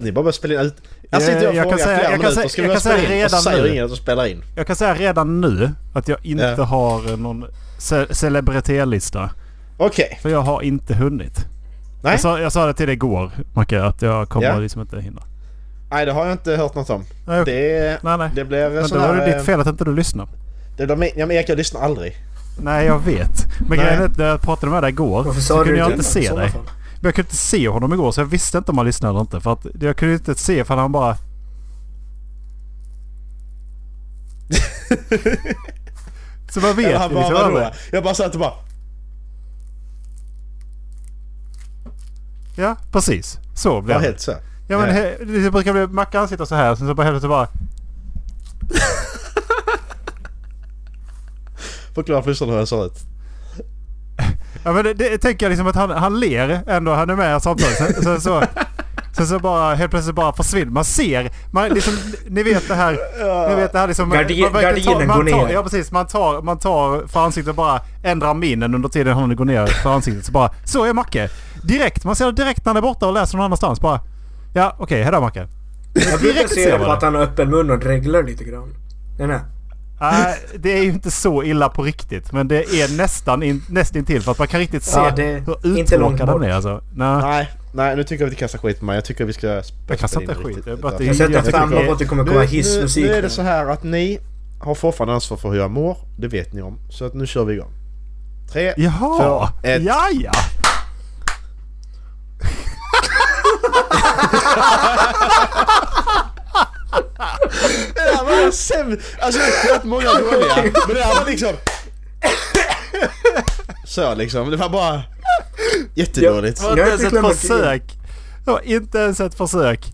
Ni bara börjar spela in. ut- Jag sitter och Jag kan frågar säga- flera jag kan minuter. säga- Ska vi jag börja kan säga spela in? Och så redan säger nu. ingen att de spelar in. Jag kan säga redan nu att jag inte Ja. har någon ce- celebritélista. Okej. För jag har inte hunnit. Nej. Jag, sa, jag sa det till dig igår Macke att jag kommer Ja. liksom inte hinna. Nej, det har jag inte hört något om. Nej, Det, nej. nej. det blev Men då var det ditt fel att inte du lyssnar. Det blev, ja, men jag lyssnar aldrig. Nej jag vet. Men grejen är att när jag pratade med dig igår Varför så kunde jag inte se dig. fall? Men jag kunde inte se honom igår så jag visste inte om han lyssnade eller inte. För att jag kunde inte se för han bara... så man vet ju han bara, liksom vadå? aldrig. Jag bara satt och bara... Ja precis. Så blev det. helt så. Ja men Ja. he- det brukar bli Mackan sitter så här sen så bara helt plötsligt bara... Förklara för lyssnarna hur jag sa ut. Ja men det, det tänker jag liksom att han, han ler ändå. Han är med samtidigt. Sen, sen, så, sen så bara helt plötsligt bara försvinner. Man ser. Man liksom, ni vet det här. Ni vet det här liksom. Gardi- man gardinen man går tar, ner. Ja precis. Man tar, man tar för ansiktet och bara ändrar minen under tiden han går ner för ansiktet. Så bara så är Macke. Direkt. Man ser det direkt när han är borta och läser någon annanstans. Bara ja okej okay, hejdå Macke. Jag brukar se på att han har öppen mun och dreglar lite grann. Nej, nej. Nej, det är ju inte så illa på riktigt. Men det är nästan in, nästintill för att man kan riktigt se Ja, det är hur uttråkad bort. är alltså. Nej, Nej, nej nu tycker jag vi inte kastar skit på mig. Jag tycker vi ska jag kastar in inte skit. är bara att Jag sätter jag det på att det kommer komma nu, hissmusik. nu är det så här att ni har fortfarande ansvar för hur jag mår. Det vet ni om. Så att nu kör vi igång. Tre, Jaha! två, ett. Ja, ja! Det där var den sämsta... Alltså jag har hört många dåliga. Men det här var liksom... Så liksom. Det var bara... Jättedåligt. Var Jag inte ens ett försök. Det var inte ens ett försök.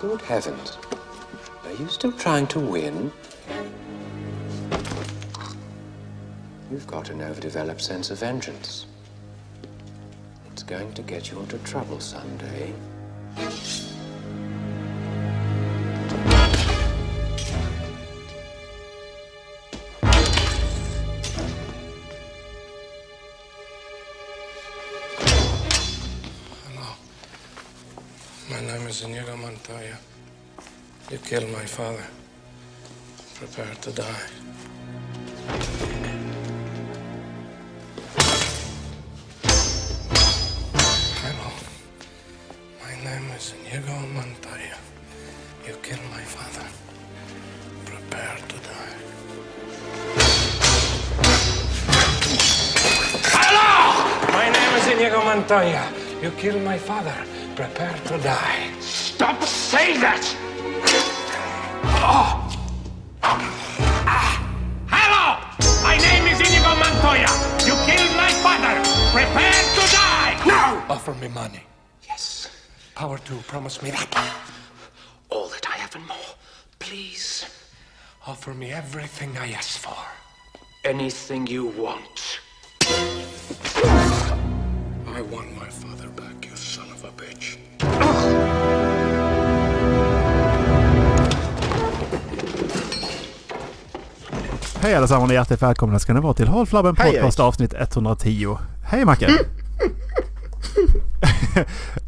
Good heavens. Are you still trying to win? You've got an overdeveloped sense of vengeance. It's going to get you into trouble someday. Hello, my name is Inigo Montoya. You killed my father. Prepare to die. Montoya. You killed my father. Prepare to die. Stop saying that! Oh. Ah. Hello! My name is Inigo Montoya. You killed my father. Prepare to die! No! Offer me money. Yes. Power to promise me that. All that I have and more. Please. Offer me everything I ask for. Anything you want. Want my father back, you son of a bitch. Hej allesammans och hjärtligt välkomna ska ni vara till Håll Flabben Hej, Podcast Erik. avsnitt 110. Hej Macke!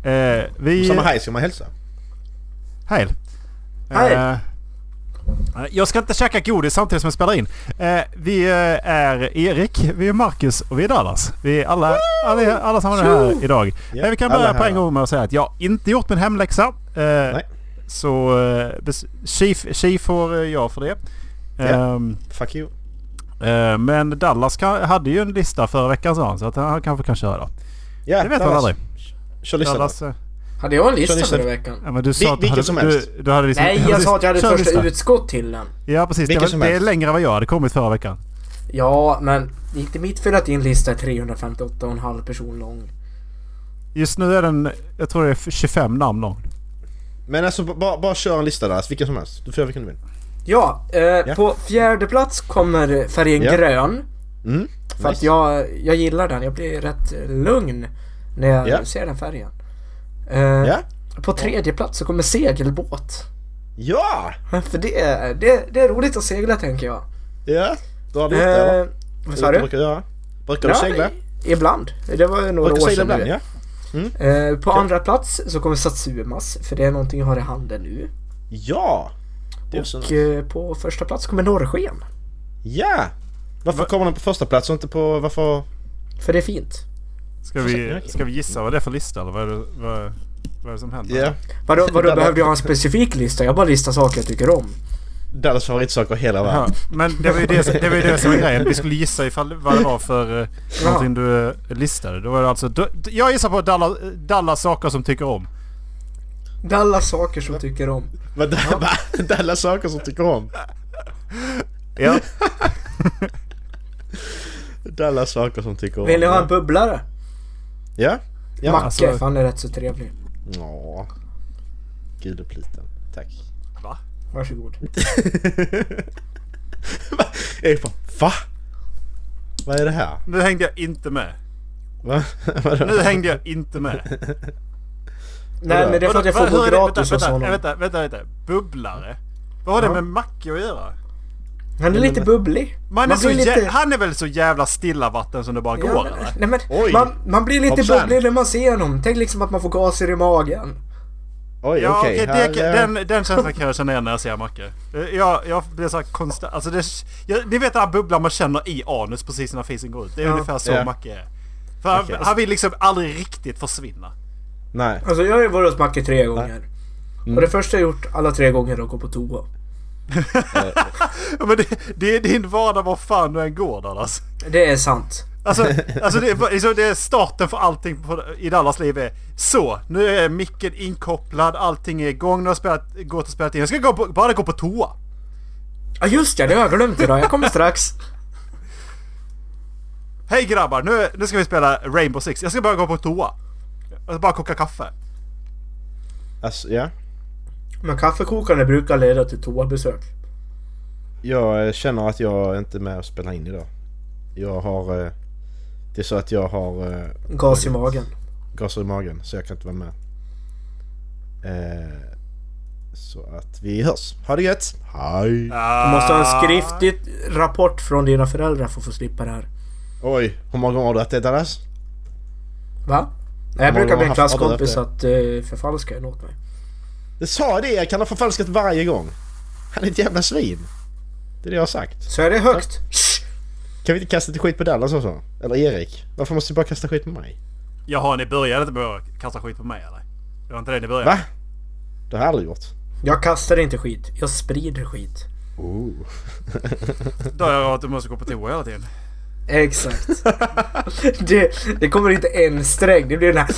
eh, vi... Samma hej ska man hälsa. Hej! Hej. Eh, jag ska inte käka godis samtidigt som jag spelar in. Eh, vi eh, är Erik, vi är Marcus och vi är Dallas. Vi är alla, alla, alla samman här idag. Eh, vi kan börja på en gång med att säga att jag inte gjort min hemläxa. Eh, Nej. Så eh, tji, får eh, jag för det. Ehm, Fuck you. Eh, Men Dallas kan, hade ju en lista förra veckan sa han så att han kanske kan köra då. Ja, Det vet man aldrig. Kör listan. Dallas, eh, Hade jag en lista förra veckan? ja, men du sa Vil- att du vilken hade, som du, helst. du hade liksom, Nej, jag sa att jag hade Kör första lista. utskott till den. Ja precis. Det, Vilken var, som det är längre än vad jag hade kommit förra veckan. Ja, men det är inte mitt fel att din lista är 358,5 person lång. Just nu är den, jag tror det är 25 namn lång. Men alltså bara, bara kör en lista där, vilken som helst. Du får göra vilken du vill. Ja, eh, på fjärde plats kommer färgen Ja. grön. Mm. För att nice. jag, jag gillar den. Jag blir rätt lugn när jag Ja. ser den färgen. Eh, Ja? På tredje plats så kommer segelbåt. Ja! För det, är- det, det är roligt att segla tänker jag. Ja? Du har gjort det eller? Eh, vad sa du? brukar du göra? Brukar du Ja, segla? i- Ibland. Det var några Brukar år segla sedan ibland ja. Eh, på andra plats så kommer Satsumas, för det är någonting jag har i handen nu. Ja! Och eh, på första plats kommer Norrsken. Ja! Varför kommer den på första plats och inte på... Varför? För det är fint. Ska vi, ska vi gissa vad det är för lista eller vad är det, vad, vad är det som händer? Ja. Vadå, vadå behövde jag ha en specifik lista? Jag bara listar saker jag tycker om. Dallas favoritsaker hela Ja, världen. men det var ju det, som- det, var ju det som var grejen. Vi skulle gissa ifall vad det var för uh, Ja. någonting du uh, listade. Då var det alltså... Då, jag gissar på Dallas, Dallas saker som tycker om. Dallas saker som tycker om. Vad ja. Dallas saker som tycker om. Ja. Dallas saker som tycker om. Vill ni ha en bubblare? Ja? Ja. Macke, alltså- för han är rätt så trevlig. Ja. Gudepliten. Tack. Va? Varsågod. Erik bara, va? Vad är det här? Nu hängde jag inte med. Va? Vadå? Nu hängde jag inte med. Nej men det är för att jag får gå är det- gratis hos vänta, honom. vänta, vänta, vänta, vänta. Bubblare? Vad har Ja. det med Macke att göra? Han är lite bubblig. Man är så jä- Han är väl så jävla stilla vatten som det bara går Ja, eller? nej men Oj. man, man blir lite Hoppsan. bubblig när man ser honom. Tänk liksom att man får gaser i magen. Oj, Ja okej. här, det- eh, den, den känslan kan jag känna igen när jag ser Macke. Eh, Jag, jag blir såhär konstant... Alltså det... Jag, ni vet den här bubblan man känner i anus precis när fisen går ut. Det är Ja. ungefär så Ja. Macke är. För han, Okej. han vill liksom aldrig riktigt försvinna. Nej. Alltså jag har ju varit hos Macke tre gånger. Mm. Och det första jag gjort alla tre gånger är att gå på toa. Ja, men det, det är din vardag var fan du än går Dallas. Det är sant. Alltså, alltså det, är, liksom, det är starten för allting på, i Dallas liv är så. Nu är micken inkopplad, allting är igång, nu har jag spelat, gått och spelat in. Jag ska gå på, bara gå på toa. Ja just det, det har jag glömt idag. Jag kommer strax. Hej grabbar, nu, nu ska vi spela Rainbow Six. Jag ska bara gå på toa. Jag ska bara koka kaffe. Alltså, ja. Men kaffekokande brukar leda till toabesök. Jag eh, känner att jag inte är med och spelar in idag. Jag har... eh, Det är så att jag har eh, Gas i magen. gaser i magen så jag kan inte vara med. Eh, Så att vi hörs. Ha det gött! Hej! Du måste ha en skriftlig rapport från dina föräldrar för att få slippa det här. Oj, hur många gånger har du ätit Dallas? Va? Jag brukar be en klasskompis att uh, förfalska åt mig. Det sa det, jag kan ha förfalskat varje gång. Han är ett jävla svin. Det är det jag har sagt. Så är det högt. Kan vi inte kasta lite skit på Dallas också? Eller Erik? Varför måste vi bara kasta skit på mig? Jaha, ni började inte med att kasta skit på mig eller? Det var inte det ni började Va? Det har jag aldrig gjort. Jag kastar inte skit. Jag sprider skit. Oh. Då har jag att du måste gå på toa hela tiden. Exakt. det, det kommer inte en sträng. Det blir den här...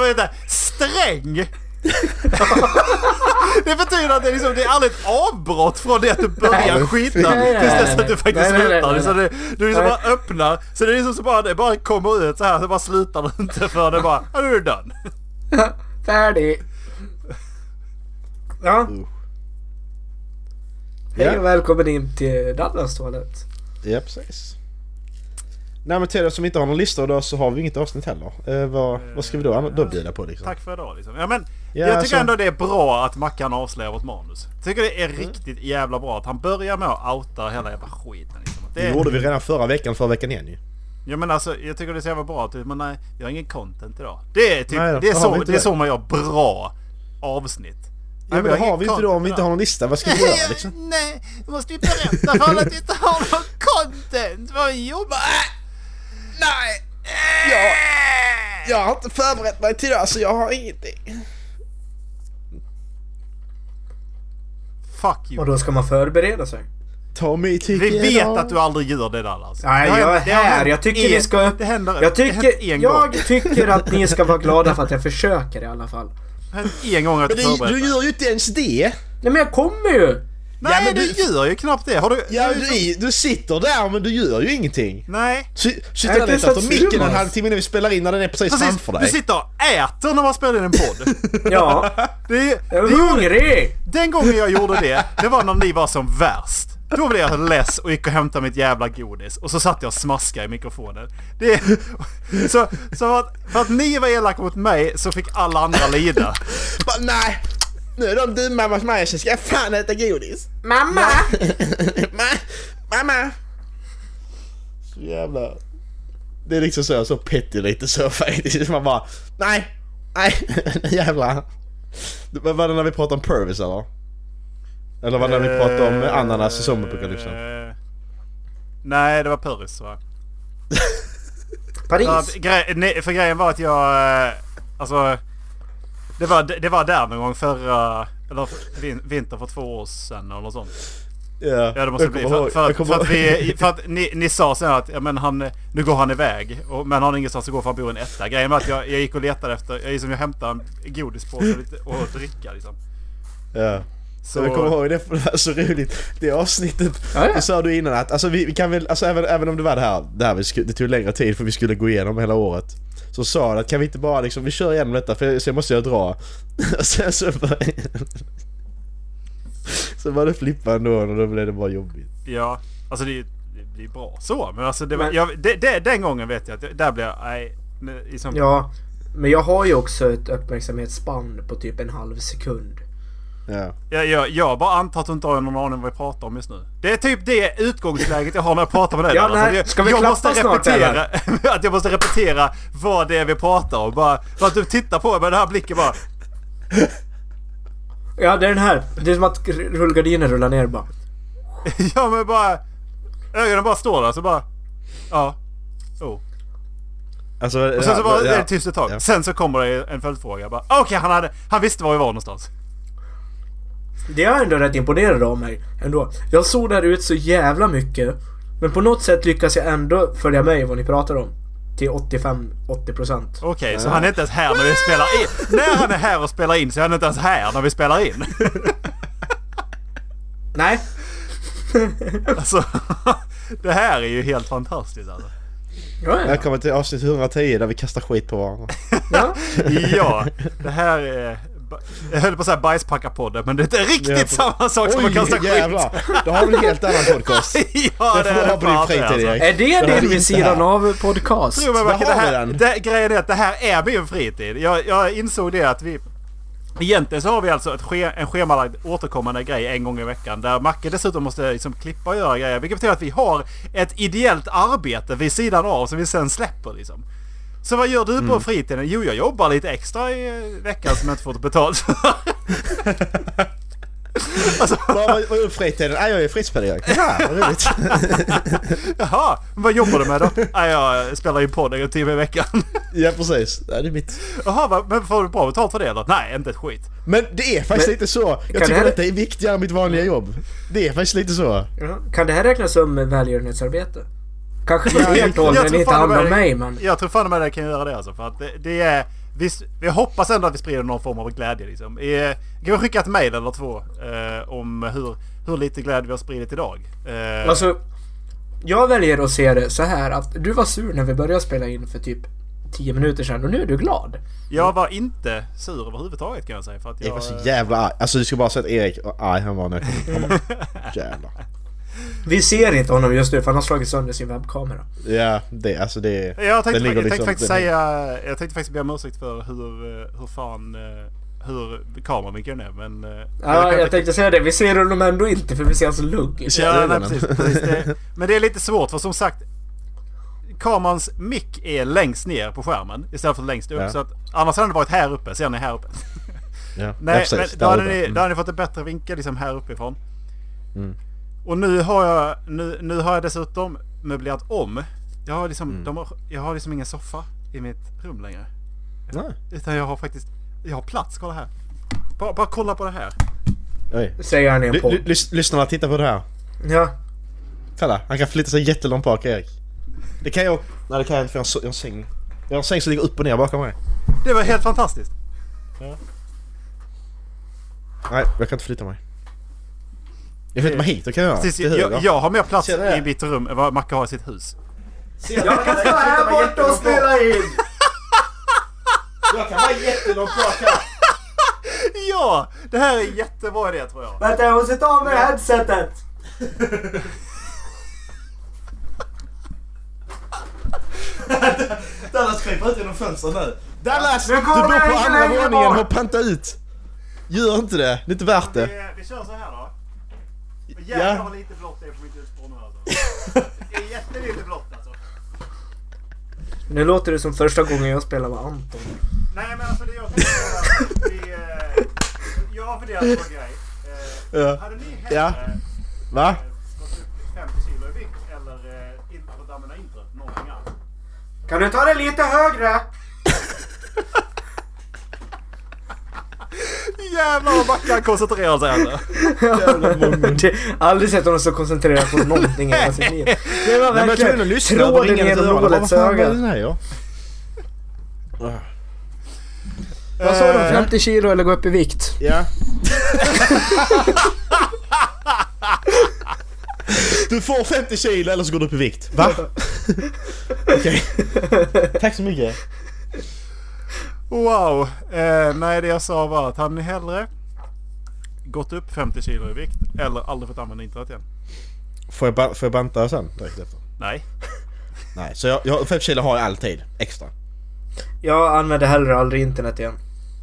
Vänta. Sträng! det betyder att det är, liksom, det är aldrig ett avbrott från det att du börjar skita tills dess att du faktiskt nej, nej, slutar. nej, Så det, du liksom Nej. bara öppnar, så det är liksom så bara, det bara kommer ut så här så bara slutar du inte för det bara, ja, nu är du done. Färdig. Ja. Uh. Hej och välkommen in till Dallas toalett. Ja, precis. Nej men till er som inte har någon lista då så har vi inget avsnitt heller. Eh, vad, vad ska vi då, då bjuda på liksom? Tack för idag liksom. Ja, men Ja, jag tycker alltså- ändå det är bra att Mackan avslöjar vårt manus. Jag tycker det är Mm. riktigt jävla bra att han börjar med att outa hela jävla skiten. Liksom. Det Det gjorde vi redan förra veckan, förra veckan igen ju. Ja men alltså jag tycker det är så jävla bra att men nej, vi har ingen content idag. Det är typ, Nej, det är så, det är så man gör bra avsnitt. Ja men det har vi inte då om vi inte har någon lista. Vad ska vi göra liksom? Nej, då måste vi berätta för alla att vi inte har någon content. Vad jobbar... Nej! Jag, jag har inte förberett mig till det så jag har ingenting. Fuck you. Och då ska man förbereda sig. Tommy tycker Vi vet om- att du aldrig gör det där alltså. Nej, jag är här. Jag tycker en- ni ska... Det händer Jag tycker, en jag gång. tycker att ni ska vara glada för att jag försöker i alla fall. En gång att Men du du, gör ju inte ens det! Nej men jag kommer ju! Nej, Ja, men du du- gör ju knappt det. Har du... Ja du, du, du sitter där men du gör ju ingenting. Nej. Så- Nej, Sitter och letar efter micken en halvtimme när vi spelar in när den är precis, Precis, framför du dig. sitter och äter när man spelar in en podd. Ja, Det, är- jag är hungrig! den gången jag gjorde det, det var när ni var som värst. Då blev jag less och gick och hämtade mitt jävla godis och så satt jag och smaskade i mikrofonen. Det, så så för, att, för att ni var elaka mot mig så fick alla andra lida. Nej! Nu är de dumma mot mig så ska jag fan äta godis. Mamma! Ma- Mamma! Så jävla Det är liksom så, så petty lite så faktiskt. Man bara, nej, nej, jävlar. Vad var det när vi pratade om Purvis eller? Eller var det när vi pratade om ananas i sommarpokalypsen? Eh, Nej, det var Purris va? För, Paris. grej, nej, för grejen var att jag... eh, Alltså... Det var, det var där någon gång förra... Eller vin, vinter för två år sedan eller något sånt. Ja, Ja det måste bli. För, för, kommer för, att, vi, för att ni, ni sa sen att ja, men han, nu går han iväg. Och, men han har ingenstans att gå för han bor i en etta. Grejen var att jag, jag gick och letade efter... Jag, liksom, jag hämtade en godispåse och, lite, och dricka liksom. Ja. Så, Jag kommer ihåg det, för det var så roligt. Det avsnittet, Ja, ja. det sa du innan att, alltså vi, vi kan väl, alltså även, även om det var det här, det här vi sku, det tog längre tid för vi skulle gå igenom hela året. Så sa du att kan vi inte bara liksom, vi kör igenom detta för sen måste jag dra. Och sen så bara, Så var det flippa ändå och då blev det bara jobbigt. Ja, alltså det, det blir bra så. Men alltså det var, Men- jag, det, det, den gången vet jag att det- där blev jag... Nej, liksom, Ja, men jag har ju också ett uppmärksamhetsspann på typ en halv sekund. Ja. Jag, jag, jag bara antar att du inte har någon aning om vad vi pratar om just nu. Det är typ det utgångsläget jag har när jag pratar med dig. Ja, Alltså, det- ska vi jag måste snart, repetera, Att jag måste repetera vad det är vi pratar om. Bara, för att du tittar på mig med den här blicken bara... Ja, det är den här. Det är som att rullgardinen rullar ner bara. Ja men bara... Ögonen bara står där så bara... Ja. Oh. Alltså, Och sen så bara ja, är det tyst ett tag. Ja. Sen så kommer det en följdfråga. Bara, Okej, han, hade, han visste var vi var någonstans. Det är ändå rätt imponerande av mig. Ändå. Jag såg där ut så jävla mycket. Men på något sätt lyckas jag ändå följa med i vad ni pratar om. Till 85-80%. Okej, så han är inte ens här när vi spelar in. När han är här och spelar in så är han inte ens här när vi spelar in. Nej. Alltså, det här är ju helt fantastiskt alltså. Ja, ja. Välkommen till avsnitt 110 där vi kastar skit på varandra. ja. Ja, det här är... Jag höll på att säga bajspackarpodden men det är inte riktigt Ja, samma sak som att kasta skit. jävlar! Då har vi en helt annan podcast. ja, Det det är fan det, alltså. Är det din vid sidan av podcast? Där verkligen, det här, det, grejen är att det här är min fritid. Jag, jag insåg det att vi... Egentligen så har vi alltså ett ske, en schemalagd återkommande grej en gång i veckan. Där Macke dessutom måste liksom klippa och göra grejer. Vilket betyder att vi har ett ideellt arbete vid sidan av som vi sen släpper liksom. Så vad gör du Mm. på fritiden? Jo, jag jobbar lite extra i eh, veckan som jag inte fått betalt för. alltså, Vad vad- vad är fritiden? Nej jag är fritidspedagog. Ja, vad roligt. jaha, men vad jobbar du med då? Nej, jag spelar ju podd en timme i veckan. Ja precis. Ja, det är mitt. Jaha, men får du bra betalt för det eller? Nej, inte ett skit. Men det är faktiskt Men- lite så. Jag tycker det här- detta är viktigare än mitt vanliga jobb. Det är faktiskt lite så. Ja. Kan det här räknas som välgörenhetsarbete? Kanske Ja, inte helt och hållet, inte handlar om mig men... Jag tror fan med det kan göra det alltså. För att det, det är... Vi, vi hoppas ändå att vi sprider någon form av glädje liksom. Eh, kan vi skicka ett mail eller två eh, om hur, hur lite glädje vi har spridit idag? Eh, Alltså, jag väljer att se det så här att du var sur när vi började spela in för typ 10 minuter sedan och nu är du glad. jag var inte sur överhuvudtaget kan jag säga. För att Jag jag, var så jävla arg. Alltså du ska bara se att Erik var arg han var när jag kom. Jävlar. Vi ser inte honom just nu för han har slagit sönder sin webbkamera. Ja, det alltså det är... jag tänkte, jag tänkte liksom- faktiskt den- säga... Jag tänkte faktiskt be om ursäkt för hur, eh, hur fan... eh, Hur kameramicken är men... eh, Ja, kan- jag tänkte säga det. Vi ser honom ändå inte för vi ser hans lugg. Ja, nej, precis, precis. Det, men det är lite svårt för som sagt Kamerans mick är längst ner på skärmen istället för längst upp. Ja. Så att, annars hade den varit här uppe. Ser ni här uppe? Ja, ja, Nej, precis. men Där då hade, ni, Mm. då hade ni fått en bättre vinkel liksom här uppifrån. Mm. Och nu har jag nu, nu har jag dessutom möblerat om. Jag har, liksom, Mm. de har, jag har liksom ingen soffa i mitt rum längre. Nej. Utan jag har faktiskt jag har plats. Kolla här. Bara, bara kolla på det här. Oj. Säger han i en podd. ly- lys- Lyssnarna, titta på det här. Ja. Kolla, han kan flytta sig jättelångt bak Erik. Det kan jag... Nej det kan jag inte för jag har en, en säng. Jag har en säng som ligger upp och ner bakom mig. Det var helt fantastiskt. Nej, jag kan inte flytta mig. Jag flyttar mig hit, det kan jag göra. Precis, jag, jag har mer plats i mitt rum än vad Macke har i sitt hus. Jag kan stå här borta och spela in! Jag kan vara jättelångt bak här. Ja! Det här är en jättebra idé tror jag. Vänta, jag måste ta av mig headsetet! Dallas kryper ut genom fönstret nu. Dallas! Du bor på andra våningen, hoppa inte ut! Gör inte det, det är inte värt det. Vi, vi kör så här då. Jävlar Ja. vad lite blått det är på mitt husspår nu alltså. Det är jättelite blått alltså. Nu låter det som första gången jag spelar med Anton. Nej men alltså det jag tänkte var att vi... Eh, jag har funderat på en grej. Eh, Ja. hade ni hellre Ja. eh, Va? gått upp 50 kilo i vikt eller eh, inte fått använda internet någonting alls? Kan du ta det lite högre? Jävlar vad Mackan koncentrerar sig här Det- Aldrig sett honom så koncentrerad på någonting i hela sitt liv. Det var verkligen tråden genom det öga. ja? Vad sa du? Eh. 50 kilo eller gå upp i vikt? Ja. Du får 50 kilo eller så går du upp i vikt. Va? Okej. Tack så mycket. Wow! Eh, nej det jag sa var att han hellre gått upp 50 kilo i vikt eller aldrig fått använda internet igen. Får jag, ba- får jag banta sen direkt efter? Nej. Nej, så jag, jag 50 kilo har jag alltid extra. Jag använder hellre aldrig internet igen.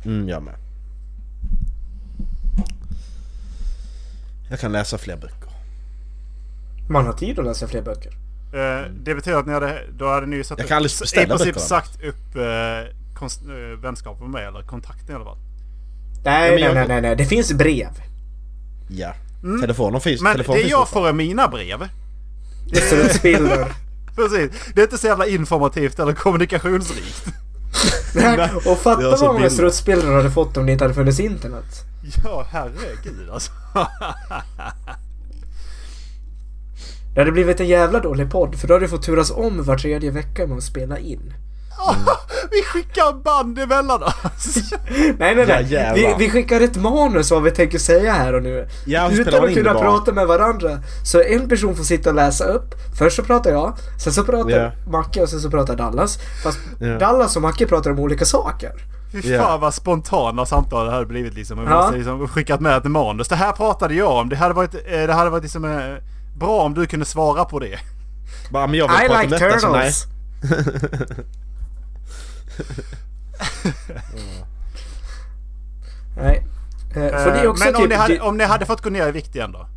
Mm, jag med. Jag kan läsa fler böcker. Man har tid att läsa fler böcker. Eh, det betyder att ni hade, då hade ni ju satt Jag upp, kan aldrig i princip böckerna. sagt upp eh, eh, vänskap med eller kontakten i alla fall. Nej, nej, jag- nej, nej, nej. Det finns brev. Ja. Telefonen finns. Men telefon det finns jag får är mina brev. Strutsbilder. Precis. Det är inte så jävla informativt eller kommunikationsrikt. Nej, och Det fatta var vad så många bilder. strutsbilder du hade fått om det inte hade funnits internet. Ja, herregud alltså. Det hade blivit en jävla dålig podd för då hade du fått turas om var tredje vecka med att spela in. Vi skickar band emellan oss. Nej, nej, Ja, nej. jävlar. vi, vi skickar ett manus vad vi tänker säga här och nu. Ja, Utan att kunna prata med varandra. Så en person får sitta och läsa upp. Först så pratar jag, sen så pratar Ja. Macke och sen så pratar Dallas. Fast Ja. Dallas och Macke pratar om olika saker. Fy Ja. fan vad spontana samtal det hade blivit liksom. Vi Ja. måste liksom skickat med ett manus. Det här pratade jag om. Det hade varit, eh, det hade varit liksom, eh, bra om du kunde svara på det. Bara, men jag vill I prata like om detta, så nej. nej. Eh, För det är också Men om, typ... ni hade, det- om ni hade fått gå ner i vikt igen då?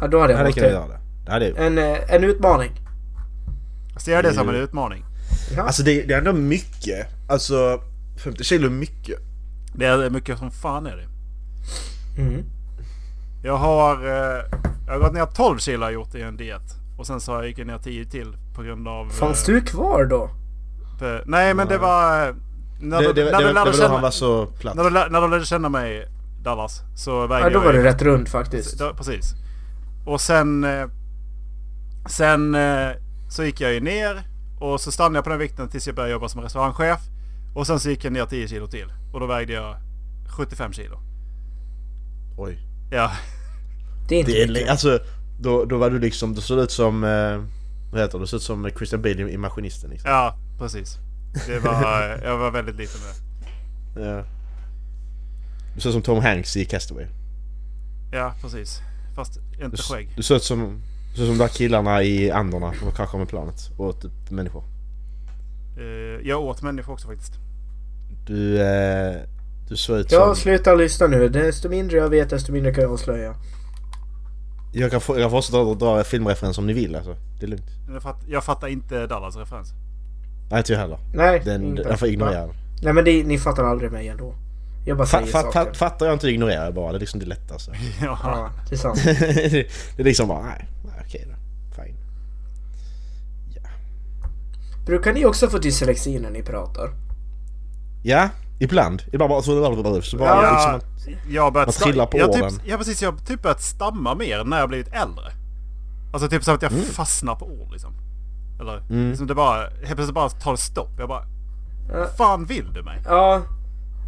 Ja, då hade Ja, jag jag det. det. Hade jag. En, eh, en utmaning. Ser jag det som en utmaning? Ja. Alltså det, det är ändå mycket. Alltså 50 kilo är mycket. Det är mycket som fan är det. Mm. Jag har, eh, jag har gått ner 12 kilo har jag gjort i en diet. Och sen så har jag gick ner 10 till på grund av... Fanns eh, du kvar då? På- Nej men det var... eh, När, Det, du, det, när, det, du det, lärde var då han känna, var så platt. när, du, lär- när du lärde känna mig Dallas så vägde Ja, då jag var du rätt rund faktiskt. Precis. Och sen... eh, Sen eh, så gick jag ju ner och så stannade jag på den vikten tills jag började jobba som restaurangchef. Och sen så gick jag ner 10 kilo till. Och då vägde jag 75 kilo. Oj. Ja, Det är inte Det är, mycket. alltså, då, då var du liksom, du såg ut som, eh, vad heter det, du såg ut som Christian Bale i, Maskinisten liksom. ja precis. Det var, jag var väldigt liten med. Ja. Du såg ut som Tom Hanks i Castaway. Ja, precis. Fast Du, inte s- skägg. du såg ut som, du som de där killarna i Anderna som kraschade med planet och åt upp människor. Eh, Jag åt människor också faktiskt. Du, eh, du såg ut Ja, som... sluta lyssna nu. Desto mindre jag vet, desto mindre kan jag avslöja. Jag kan, få, jag kan fortsätta dra, dra filmreferenser om ni vill alltså. Det är lugnt. Jag, fatt, jag fattar inte Dallas referens. Nej inte jag heller. Nej, Den, inte. jag får ignorera den. Nej men det, ni fattar aldrig mig ändå. Jag bara säger fa, saker. fa, fattar jag inte ignorerar jag bara. Det är liksom det lättaste. Ja. Ja, det är sant. det är liksom bara, nej, nej okej då. Fine. Brukar ni också få dyslexi när ni pratar? Ja, ibland. Ibland bara så, så bara Ja, liksom att, jag har börjat Man trillar på jag orden. typ, Ja precis, jag har typ börjat stamma mer när jag blivit äldre. Alltså typ så att jag Mm. fastnar på ord liksom. Eller liksom det bara, helt plötsligt bara tar det stopp. Jag bara, Ja. fan vill du mig? Ja,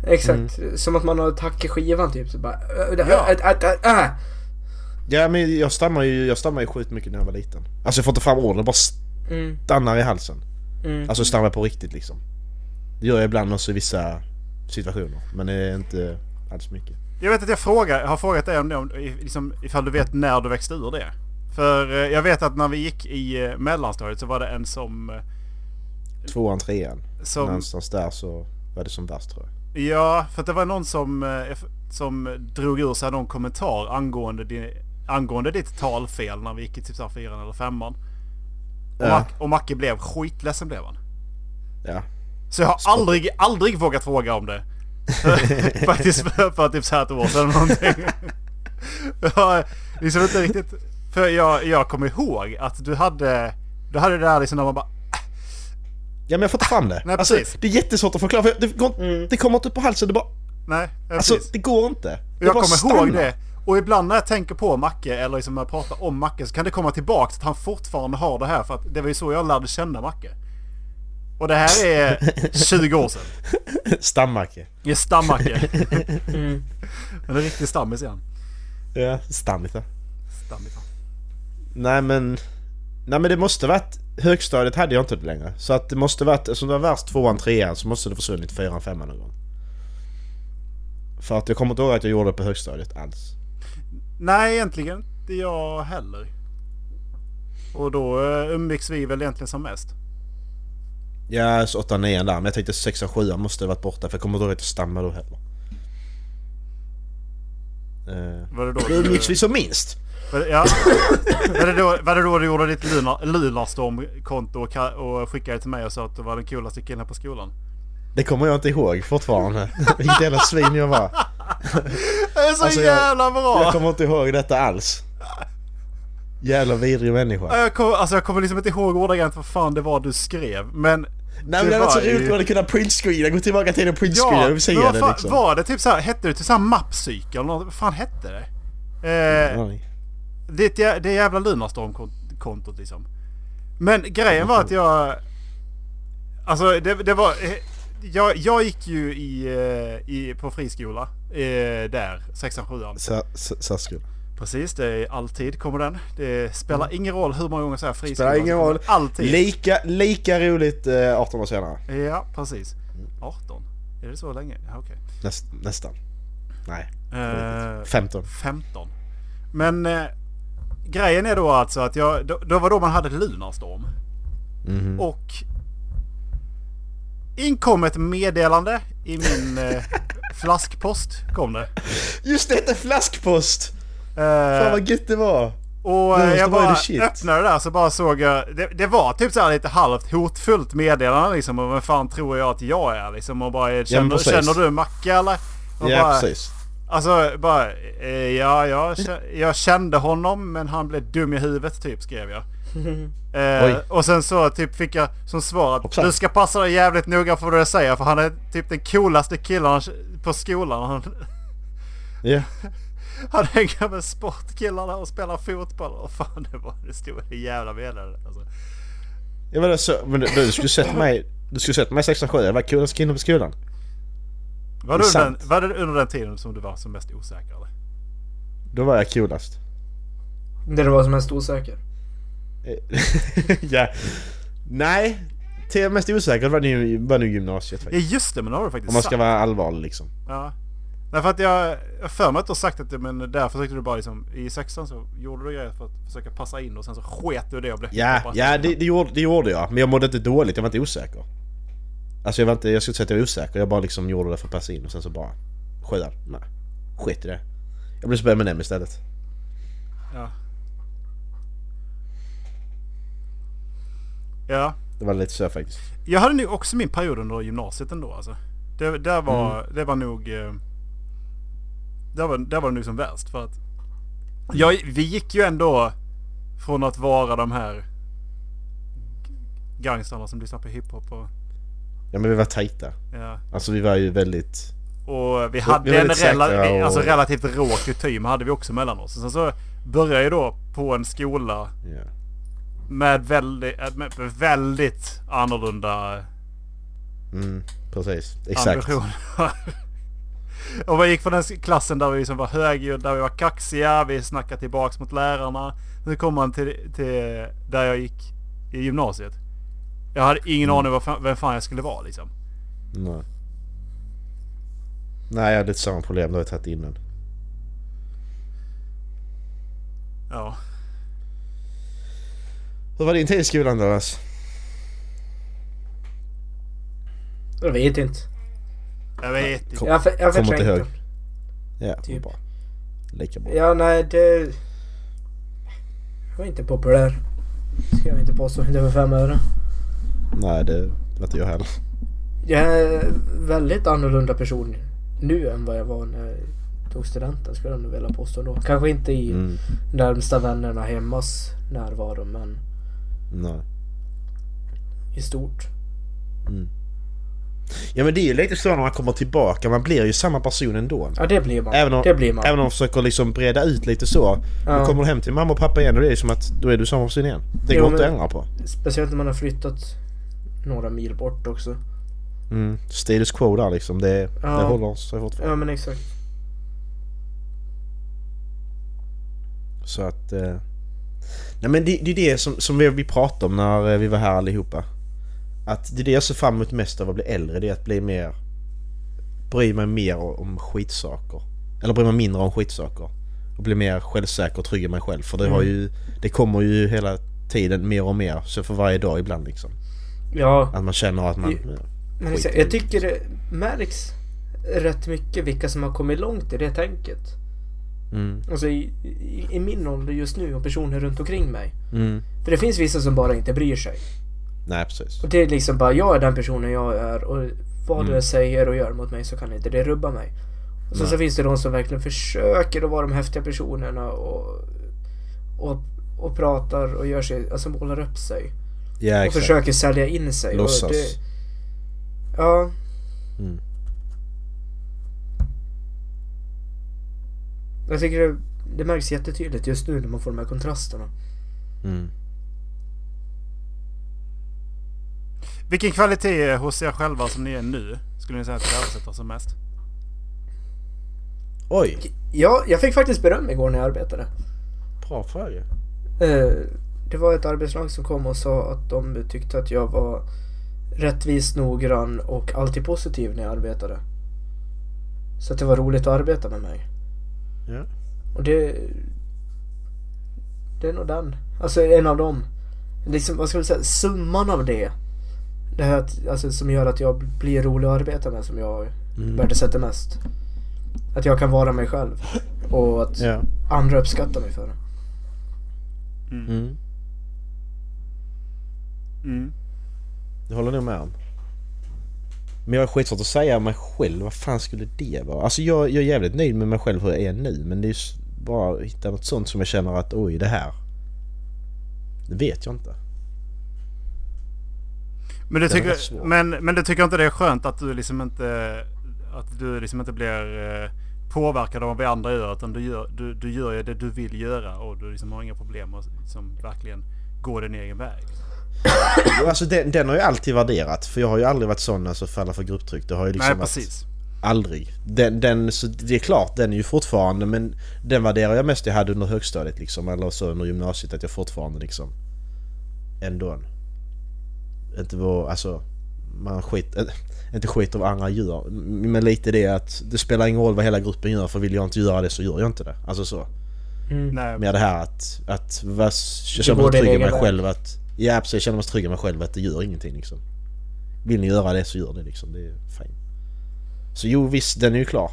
exakt. Mm. Som att man har tack i skivan typ. Så bara... äh, Ja. äh, äh, äh, äh. Ja men jag stammar ju, jag stammar ju sjukt mycket när jag var liten. Alltså jag får inte fram orden, bara Mm, stannar i halsen. mm. Alltså stammar på riktigt liksom. Det gör jag ibland också i vissa situationer. Men det är inte alls mycket. Jag vet att jag frågar, har frågat dig om det, om, liksom, ifall du vet när du växte ur det. För eh, jag vet att när vi gick i eh, mellanstadiet så var det en som... eh, Tvåan, trean. som Någonstans där så var det som värst tror jag. Ja, för att det var någon som, som drog ur sig någon kommentar angående, din, angående ditt talfel när vi gick i typ fyran eller femman. Och, Ja. Mac, och Macke blev skitledsen blev han. Ja. Så jag har aldrig, aldrig vågat fråga om det. Faktiskt för, för typ så här ett år sedan någonting. Jag, liksom inte riktigt... För jag, jag kommer ihåg att du hade... Du hade det där liksom när man bara... Ja men jag får inte fram det. Nej, alltså, precis. det är jättesvårt att förklara för det, går, det kommer inte upp på halsen. Det bara... Nej, ja, Alltså precis. det går inte. Det Jag kommer ihåg stannar. det. Och ibland när jag tänker på Macke eller liksom när jag pratar om Macke så kan det komma tillbaka till att han fortfarande har det här. För att det var ju så jag lärde känna Macke. Och det här är 20 år sedan. Stammacke. Det är stammacke. Mm. Men det är riktigt stammis igen. Ja, stammigt ja. Stammigt. Nej men... Nej men det måste varit... Högstadiet hade jag inte det längre. Så att det måste varit... Eftersom det var värst tvåan, trean så måste det försvunnit fyran, femman någon gång. För att jag kommer inte ihåg att jag gjorde det på högstadiet alls. Nej, egentligen inte jag heller. Och då uh, umgicks vi väl egentligen som mest. Ja, så 8 9 där. Men jag tänkte 6 och 7 måste ha varit borta för jag kommer inte att jag stammade då heller. Uh, Var det då då umgicks vi som minst. Var det, ja. var, det då, var det då du gjorde ditt Lunar- Lunarstorm-konto och, och skickade till mig och sa att du var den coolaste killen på skolan? Det kommer jag inte ihåg fortfarande. Vilket jävla svin jag var. Det är så Alltså, jag- jävla bra! Jag kommer inte ihåg detta alls. Jävla vidrig människa. Jag kommer, alltså jag kommer liksom inte ihåg ordagrant vad fan det var du skrev. Men... Nej men det hade varit så roligt om man hade kunnat printscreena, gå tillbaka till en printscreen Ja, och se det liksom. var det typ såhär, hette det typ såhär mappsyke eller något? Vad fan hette det? Eh, det, det jävla Lunarstorm-kontot liksom. Men grejen var att jag... Alltså det, det var... eh, Jag, jag gick ju i, eh, i, på friskola. Eh, där, sexan, sjuan. Så- så- Särskola. Precis, det är alltid kommer den. Det spelar ingen roll hur många gånger jag säger friskola. Mm. Spelar ingen det roll. Alltid. Lika, lika roligt eh, 18 år senare. ja, precis. 18? Är det så länge? Ja, okej. Näst, nästan. Nej. Eh, 15. 15. Men eh, grejen är då alltså att jag, då, då var då man hade Lunarstorm. Mhm. Och inkom ett meddelande i min eh, flaskpost. Kom det. Just det, hette flaskpost! Eh, Fan vad gött det var! och det eh, måste jag bara öppnade det där så bara såg jag. Det, det var typ så här lite halvt hotfullt meddelande liksom. Och vem fan tror jag att jag är liksom? Och bara känner, precis. känner du Macke eller? Och Ja bara, precis. Alltså bara, eh, ja, jag, jag kände honom men han blev dum i huvudet typ skrev jag. Eh, och sen så typ fick jag som svar att Hoppsan. du ska passa dig jävligt noga för vad du säger för han är typ den coolaste killen på skolan. Ja. han hänger med sportkillarna och spelar fotboll. Och fan det var det stod i jävla meddelandet alltså. Jag var så, men du, du skulle sett mig, du skulle sett mig 16-7, jag var coolast killen på skolan. Var Det det, är under den, var det under den tiden som du var som mest osäker eller? Då var jag coolast. Där du var som mest osäker. ja. Nej, till mest osäker var nu, var nu gymnasiet Ja faktiskt. just det men det har du faktiskt Om man ska sagt. vara allvarlig liksom. Ja. Nej för att jag, jag för mig att du har sagt att det, men där försökte du bara liksom i sexan så gjorde du grejer för att försöka passa in och sen så sket du det och blev Ja, ja det, det, gjorde, det gjorde jag. Men jag mådde inte dåligt, jag var inte osäker. Alltså jag var inte, jag skulle inte säga att jag var osäker, jag bara liksom gjorde det för att passa in och sen så bara... Sjuan? Nej. Skit i det. Jag blev så med M istället. Ja. Ja. Det var lite så faktiskt. Jag hade nog också min period under gymnasiet ändå alltså. Det, där var, det var nog... eh, Där var, där var det nog som värst för att... Ja, vi gick ju ändå från att vara de här gangstrarna som lyssnar på hiphop och... Ja men vi var tajta. Ja. Alltså vi var ju väldigt... Och vi hade vi en rela och- alltså relativt rå kutym hade vi också mellan oss. Sen så började jag då på en skola Ja. med väldigt, äh, med väldigt annorlunda Mm, precis. Exakt. ambitioner. och vi gick från den klassen där vi liksom var högljudda, där vi var kaxiga, vi snackade tillbaks mot lärarna. Nu kom man till, till där jag gick i gymnasiet. Jag hade ingen Mm. aning vad fan, vem fan jag skulle vara liksom. Nej. Nej jag hade inte samma problem, det har jag tagit innan. Ja. Hur var din tid i skolan då? Jag vet inte. Jag vet inte. Kom- Jag, för, jag Kommer inte ihåg. Ja, Typ. bra. Lika bra. Ja, nej det... Jag var inte populär. Ska jag inte påstå. Inte för fem öre. Nej, det vet inte jag heller. Jag är en väldigt annorlunda person nu än vad jag var när jag tog studenten skulle jag nog vilja påstå då. Kanske inte i Mm. närmsta vännerna hemmas närvaro men Nej. i stort. Ja men det är ju lite så när man kommer tillbaka, man blir ju samma person ändå. Ja det blir man. Även om, det blir man. även om de försöker liksom breda ut lite så. Ja. Då kommer du hem till mamma och pappa igen och det är som att då är du samma person igen. Det Jo, går inte att ändra på. Speciellt när man har flyttat några mil bort också. Mm. Status quo där liksom, det, Ja. det håller sig fortfarande. Ja men exakt. Så att... Eh... Nej men det, det är det som, som vi, vi pratade om när eh, vi var här allihopa. Att det är det jag ser fram emot mest av att bli äldre, det är att bli mer... Bry mig mer om skitsaker. Eller bry mig mindre om skitsaker. Och bli mer självsäker och trygg i mig själv. För det har ju... Det kommer ju hela tiden mer och mer. Så för varje dag ibland liksom. Ja. Att man känner att man... Ja, Men skit jag, jag tycker det märks rätt mycket vilka som har kommit långt i det tänket. Mm, Alltså i, i, i min ålder just nu och personer runt omkring mig. mm. För det finns vissa som bara inte bryr sig. Nej precis. Och det är liksom bara, jag är den personen jag är och vad Mm. det säger och gör mot mig så kan inte det rubba mig. Och sen så Nej. finns det de som verkligen försöker att vara de häftiga personerna och, och, och pratar och gör sig, alltså målar upp sig. Ja Och exakt. försöker sälja in sig. Låtsas. Och det, ja. Mm. Jag tycker det, det märks jättetydligt just nu när man får de här kontrasterna. Mm. Vilken kvalitet hos er själva som ni är nu skulle ni säga att översätter som mest? Oj! Ja, jag fick faktiskt beröm igår när jag arbetade. Bra fråga. Eh, Det var ett arbetslag som kom och sa att de tyckte att jag var rättvis, noggrann och alltid positiv när jag arbetade. Så att det var roligt att arbeta med mig. Ja. Och det... Det är nog den. Alltså en av dem. Liksom, vad ska man säga, summan av det. Det här alltså, som gör att jag blir rolig att arbeta med som jag Mm. värdesätter mest. Att jag kan vara mig själv. Och att Ja. andra uppskattar mig för det. Mm. Mm. Det håller jag nog med om. Men jag är skitsvårt att säga om mig själv. Vad fan skulle det vara? Alltså jag, jag är jävligt nöjd med mig själv hur jag är nu. Men det är bara att hitta något sånt som jag känner att oj det här. Det vet jag inte. Men, du tycker, men, men du tycker inte det är skönt att du liksom inte, att du liksom inte blir eh, påverkad av vad andra gör. Utan du gör, du, du gör ju det du vill göra och du liksom har inga problem att liksom verkligen gå din egen väg. Jo, Alltså den, den har jag alltid värderat. För jag har ju aldrig varit sån alltså falla för grupptryck. Det har ju liksom Nej varit... precis. Aldrig. Den, den, så det är klart, den är ju fortfarande men den värderar jag mest jag hade under högstadiet liksom. Eller så under gymnasiet att jag fortfarande liksom ändå inte var, alltså man skit, äh, inte skiter vad andra gör. Men lite det att det spelar ingen roll vad hela gruppen gör för vill jag inte göra det så gör jag inte det. Alltså så. Mm. Nej, Mer det här att, att vad, jag känner mig trygg i mig själv att, ja precis jag känner mig trygg i mig själv att det gör ingenting liksom. Vill ni göra det så gör det liksom, det är fine. Så jo visst, den är ju klar.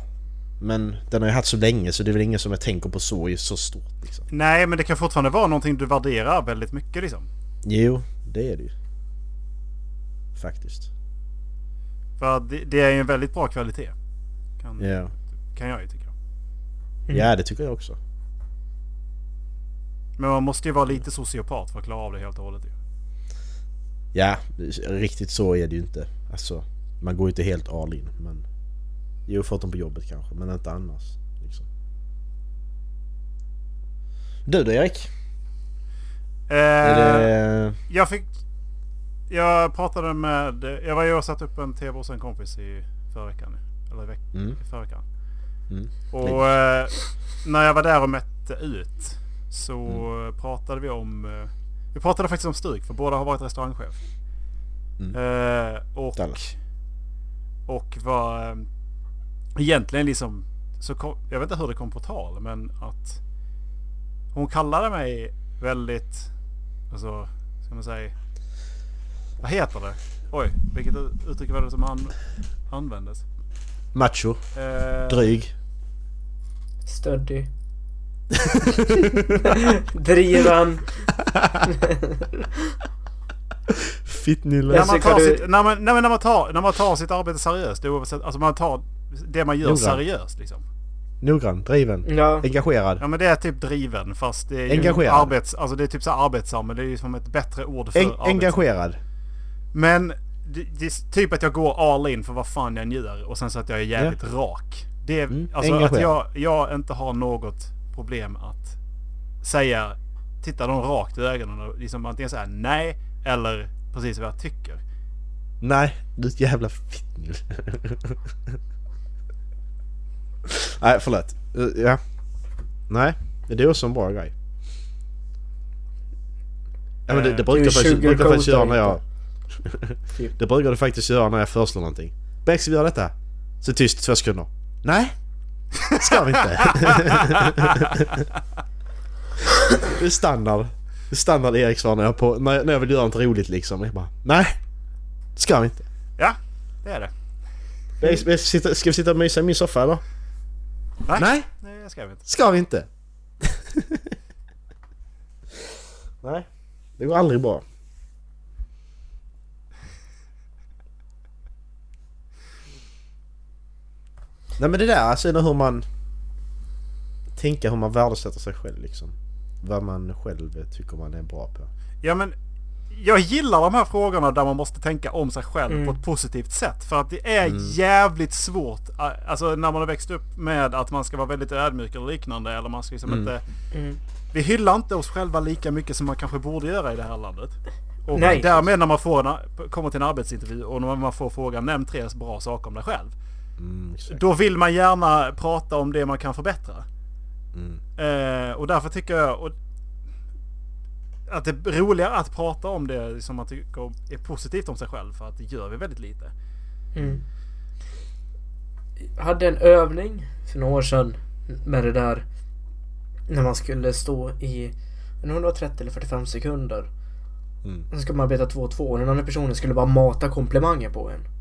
Men den har ju haft så länge så det är väl ingen som jag tänker på så i så stort liksom. Nej, men det kan fortfarande vara någonting du värderar väldigt mycket liksom. Jo, det är det ju. Faktiskt. För det, det är ju en väldigt bra kvalitet. Kan, Ja. kan jag ju tycka. Ja, det tycker jag också. Men man måste ju vara lite sociopat för att klara av det helt och hållet ju. Ja, riktigt så är det ju inte. Alltså, man går ju inte helt all in men... Jo, förutom på jobbet kanske, men inte annars. Liksom. Du då Erik? Eh, det... Jag fick... Jag pratade med... Jag var ju och satt upp en tv hos en kompis i förra veckan. Eller i, veck, Mm. i förra veckan. Mm. Och eh, när jag var där och mätte ut så Mm. pratade vi om... Eh, vi pratade faktiskt om Stryk för båda har varit restaurangchef. Mm. Eh, och, Dallas. och var... Eh, egentligen liksom... Så kom, jag vet inte hur det kom på tal men att... Hon kallade mig väldigt... Alltså, ska man säga... Vad heter det? Oj, vilket uttryck var det som an, användes? Macho. Eh, Dryg. Stöddig. Driven. Fittnylle. När man, tar du- sitt, när, man, när, man tar, när man tar sitt arbete seriöst, oavsett, alltså man tar det man gör Noga. seriöst liksom. Noggrann, driven, Ja. engagerad. Ja men det är typ driven fast det är ju Engagerad. arbets... Alltså det är typ så arbetsam men det är ju som ett bättre ord för En, arbetsam. engagerad. Men det, det typ att jag går all in för vad fan jag än gör och sen så att jag är jävligt rak. Det är, Mm, alltså att jag, jag inte har något problem att säga, titta dem rakt i ögonen och liksom antingen säga nej eller precis vad jag tycker. Nej, du är ett jävla fittnylle. Nej, förlåt. Uh, Ja. Nej, det är också en bra grej. Ja men det, det Eh, brukar du faktiskt, brukar faktiskt göra när jag... Typ. det brukar det faktiskt göra när jag föreslår någonting. Beck, ska vi göra detta? Så tyst två sekunder. Nej! Ska vi inte? det är standard. Det är standard Erik svar när jag, på, när, jag, när jag vill göra något roligt liksom. Jag bara, nej! Ska vi inte? Ja, det är det. Beck, ska vi sitta- ska vi sitta och mysa i min soffa eller? Nej, Nej! nej ska jag inte. Ska vi inte? Nej, det går aldrig bra. Nej men det där, alltså hur man... Tänka hur man värdesätter sig själv liksom. Vad man själv tycker man är bra på. Ja men jag gillar de här frågorna där man måste tänka om sig själv Mm. på ett positivt sätt. För att det är jävligt svårt. Alltså när man har växt upp med att man ska vara väldigt ödmjuk eller liknande. Eller man ska liksom inte... Mm. Vi hyllar inte oss själva lika mycket som man kanske borde göra i det här landet. Och Nej. därmed när man får kommer till en arbetsintervju och när man får frågan nämn tre bra saker om dig själv. Mm. Då vill man gärna prata om det man kan förbättra. Mm. Eh, och därför tycker jag och, att det är roligare att prata om det som man tycker är positivt om sig själv. För att det gör vi väldigt lite. Mm. Jag hade en övning för några år sedan med det där. När man skulle stå i, jag vet inte om det var 30 eller 45 sekunder. Mm. Sen ska man arbeta två och två och den andra personen skulle bara mata komplimanger på en.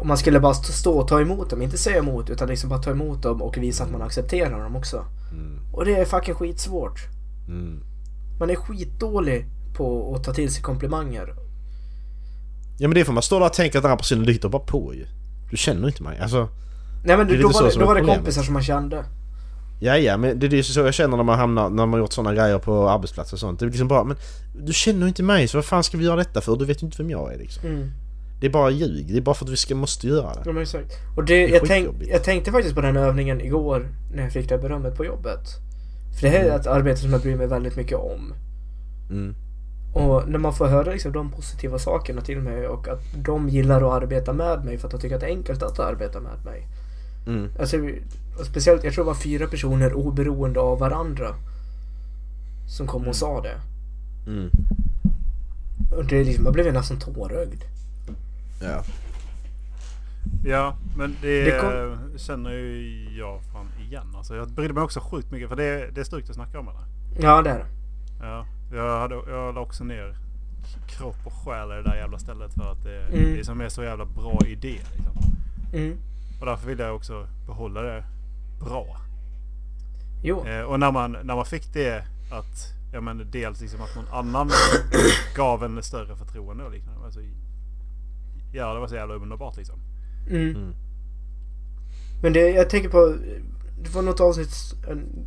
Och man skulle bara stå och ta emot dem, inte säga emot utan liksom bara ta emot dem och visa att man accepterar dem också. Mm. Och det är fucking skitsvårt. Mm. Man är skitdålig på att ta till sig komplimanger. Ja men det är för man står där och tänker att den här personen lyssnar bara på ju. Du känner inte mig. Alltså... Nej men Det då var det, då var det kompisar som man kände. Ja, ja, men det är ju så jag känner när man hamnar, när man gjort sådana grejer på arbetsplatser och sånt. Det är liksom bara, men du känner ju inte mig så vad fan ska vi göra detta för? Du vet ju inte vem jag är liksom. Mm. Det är bara ljug. Det är bara för att vi ska, måste göra det. Ja men exakt. Och det, är jag, tänk, jag tänkte faktiskt på den övningen igår när jag fick det här berömmet på jobbet. För det här är ett arbete som jag bryr mig väldigt mycket om. Mm. Och när man får höra liksom de positiva sakerna till mig och att de gillar att arbeta med mig för att de tycker att det är enkelt att arbeta med mig. Mm. Alltså, och speciellt, jag tror det var fyra personer oberoende av varandra. Som kom och sa det. Mm. Och det är liksom, jag blev nästan tårögd. Ja. Ja, men det, Det kom- känner ju jag fan igen. Alltså, jag brydde mig också sjukt mycket för det, det är strykt att snacka om eller? Ja det är det. Ja, jag, hade, jag la också ner kropp och själ i det där jävla stället för att det, Mm. det som är så jävla bra idé. Liksom. Mm. Och därför vill jag också behålla det bra. Jo. Eh, och när man, när man fick det att, ja men dels liksom att någon annan gav en större förtroende och liknande. Alltså, ja, det var så jävla underbart liksom. Mm. Mm. Men det, jag tänker på, det var något avsnitt, en,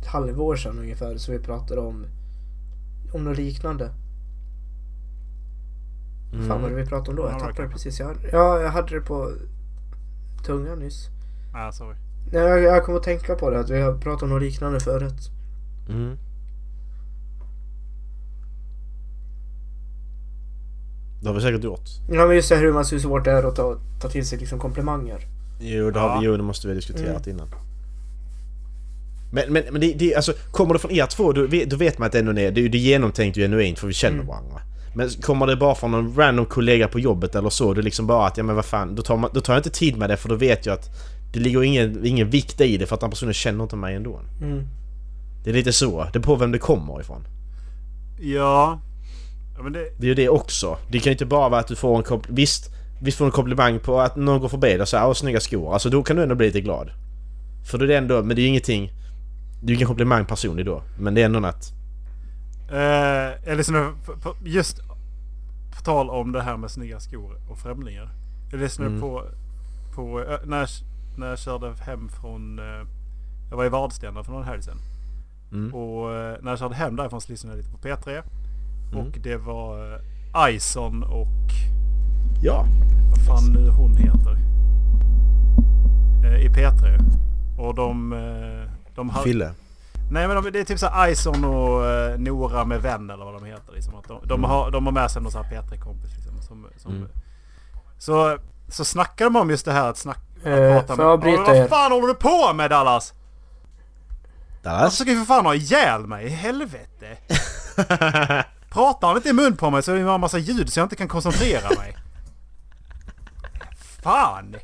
ett halvår sedan ungefär, så vi pratade om, om något liknande. Mm. Fan vad det vi pratade om då? Ja, Jag det tappade det precis. Jag, ja, jag hade det på tungan nyss. Ah, sorry. Nej, jag, jag kom att tänka på det, att vi har pratat om något liknande förut. Mm. Det har vi säkert gjort. Ja men just det hur man hur svårt det är att ta, ta till sig liksom komplimanger. Jo, det, har Ja. vi, jo, det måste vi ha diskuterat Mm. innan. Men, men, men det, det, alltså, kommer det från er två då, vet- då vet man att det ändå är, det är genomtänkt och genuint för vi känner Mm. varandra. Men kommer det bara från någon random kollega på jobbet eller så, är liksom bara att ja men vad fan, då tar, man, då tar jag inte tid med det för då vet jag att det ligger ingen, ingen vikt i det för att den personen känner inte mig ändå. Mm. Det är lite så, det är på vem det kommer ifrån. Ja. Ja det, Det är ju det också. Det kan ju inte bara vara att du får en kompl- Visst, visst får du en komplimang på att någon går förbi dig och säger åh snygga skor. Alltså då kan du ändå bli lite glad. För då är det ändå, men det är ju ingenting... Det är ju ingen komplimang personlig då. Men det är ändå att... Eh, på, på, just på tal om det här med snygga skor och främlingar. Jag lyssnade Mm. på, på eh, när, jag, när jag körde hem från... Eh, jag var i Vadstena för någon helg sedan. Mm. Och eh, när jag körde hem därifrån så lyssnade jag lite på P3. Mm. Och det var eh, Ison och Ja. vad fan nu hon heter. Eh, I P3. Och de... Eh, de har, Fille. Nej men de, det är typ så här Ison och Nora med vän eller vad de heter. Liksom. Att de, de, Mm. har, de har med sig någon sån här P3-kompis. Liksom, som, som, Mm. Så, så snackar de om just det här att snacka... Eh, får jag avbryta Åh, er? Vad fan håller du på med Dallas? Jag Dallas? försöker ju för fan ha ihjäl mig. Helvete. Pratar han inte i mun på mig så är det en massa ljud så jag inte kan koncentrera mig. Fan!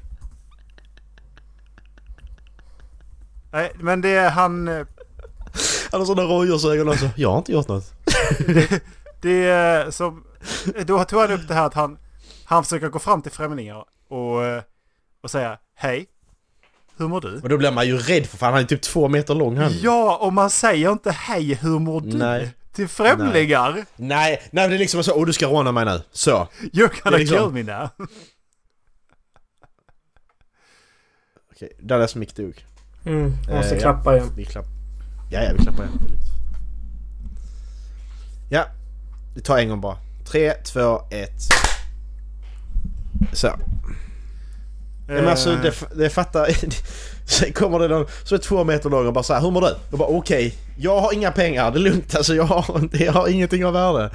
Nej, men det är han... eh, Han har sådana rådjursögon också. Jag har inte gjort något. Det är som... Då tog han upp det här att han... Han försöker gå fram till främlingar och, eh, och säga Hej! Hur mår du? Och då blir man ju rädd för fan han är typ två meter lång han. Ja, och man säger inte Hej, hur mår du? Nej. Till främlingar? Nej, nej det är liksom så. Åh du ska råna mig nu. Så. You're gonna är liksom- kill me now. Okej, Dallas mick dog. Mm, jag måste Eh, ja. klappa igen. Vi klappar. Ja, ja vi klappar igen. Är. Ja. Vi tar en gång bara. Tre, två, ett. Så. Ja, men alltså det, det fattar... Sen kommer det någon som är två meter lång och bara så här, hur mår du? Jag bara okej, jag har inga pengar, det är lugnt alltså jag har, inte- jag har ingenting av värde.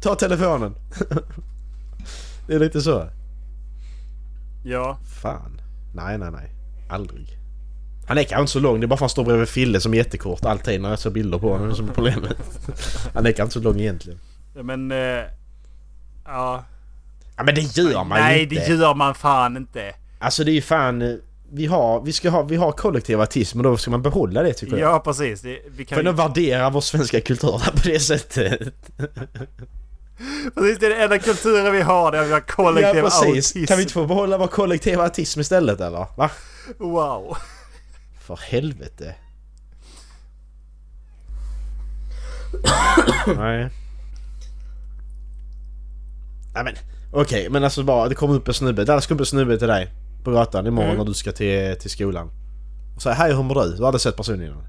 Ta telefonen. det är lite så. Ja. Fan. Nej, nej, nej. Aldrig. Han är kanske inte så lång, det är bara för att han står bredvid Fille som är jättekort alltid när jag ser bilder på honom som är problemet. Han är kanske inte så lång egentligen. Men... Eh, ja. Ja men det gör man Nej, ju inte. det gör man fan inte. Alltså det är ju fan... Vi har, vi ska ha, vi har kollektiv autism och då ska man behålla det tycker jag. Ja, precis. Det, vi kan För ju... att värdera vår svenska kultur på det sättet. Precis, det är den enda kulturen vi har där vi har kollektiv ja precis. autism. Kan vi inte få behålla vår kollektiva autism istället eller? Va? Wow. För helvete. Nej. Nej men okej men alltså bara det kommer upp en snubbe. Där ska upp en snubbe till dig på gatan imorgon Mm. när du ska till, till skolan. Och säger hej hur mår du? Du hade sett personen innan.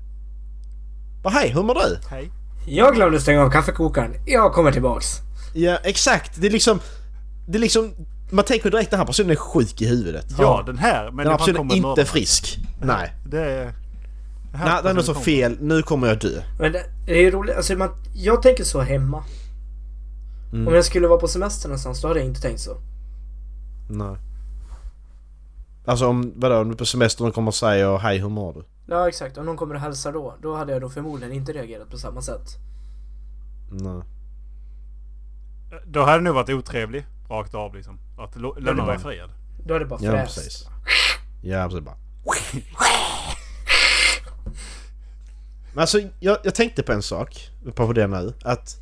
Bara hej hur mår du? Hej. Jag glömde stänga av kaffekokaren. Jag kommer tillbaks. Ja exakt. Det är liksom... Det är liksom... Man tänker direkt den här personen är sjuk i huvudet. Ja, den här. Men Den här personen kommer är inte mördarna. frisk. Nej. Det är... Nej, det är något kommer. fel. Nu kommer jag dö. Men det, det är ju roligt. Alltså man, jag tänker så hemma. Mm. Om jag skulle vara på semester någonstans då hade jag inte tänkt så. Nej. Alltså om, vadå, om du är på semester och någon kommer och säger hej hur mår du? Ja exakt, om någon kommer och hälsar då, då hade jag då förmodligen inte reagerat på samma sätt. Nej. Då hade det nog varit otrevlig. Rakt av liksom. Att lämna bara- mig fred. Då hade det bara Ja fräst. precis. Ja precis bara. Men alltså jag, jag tänkte på en sak, på det nu, att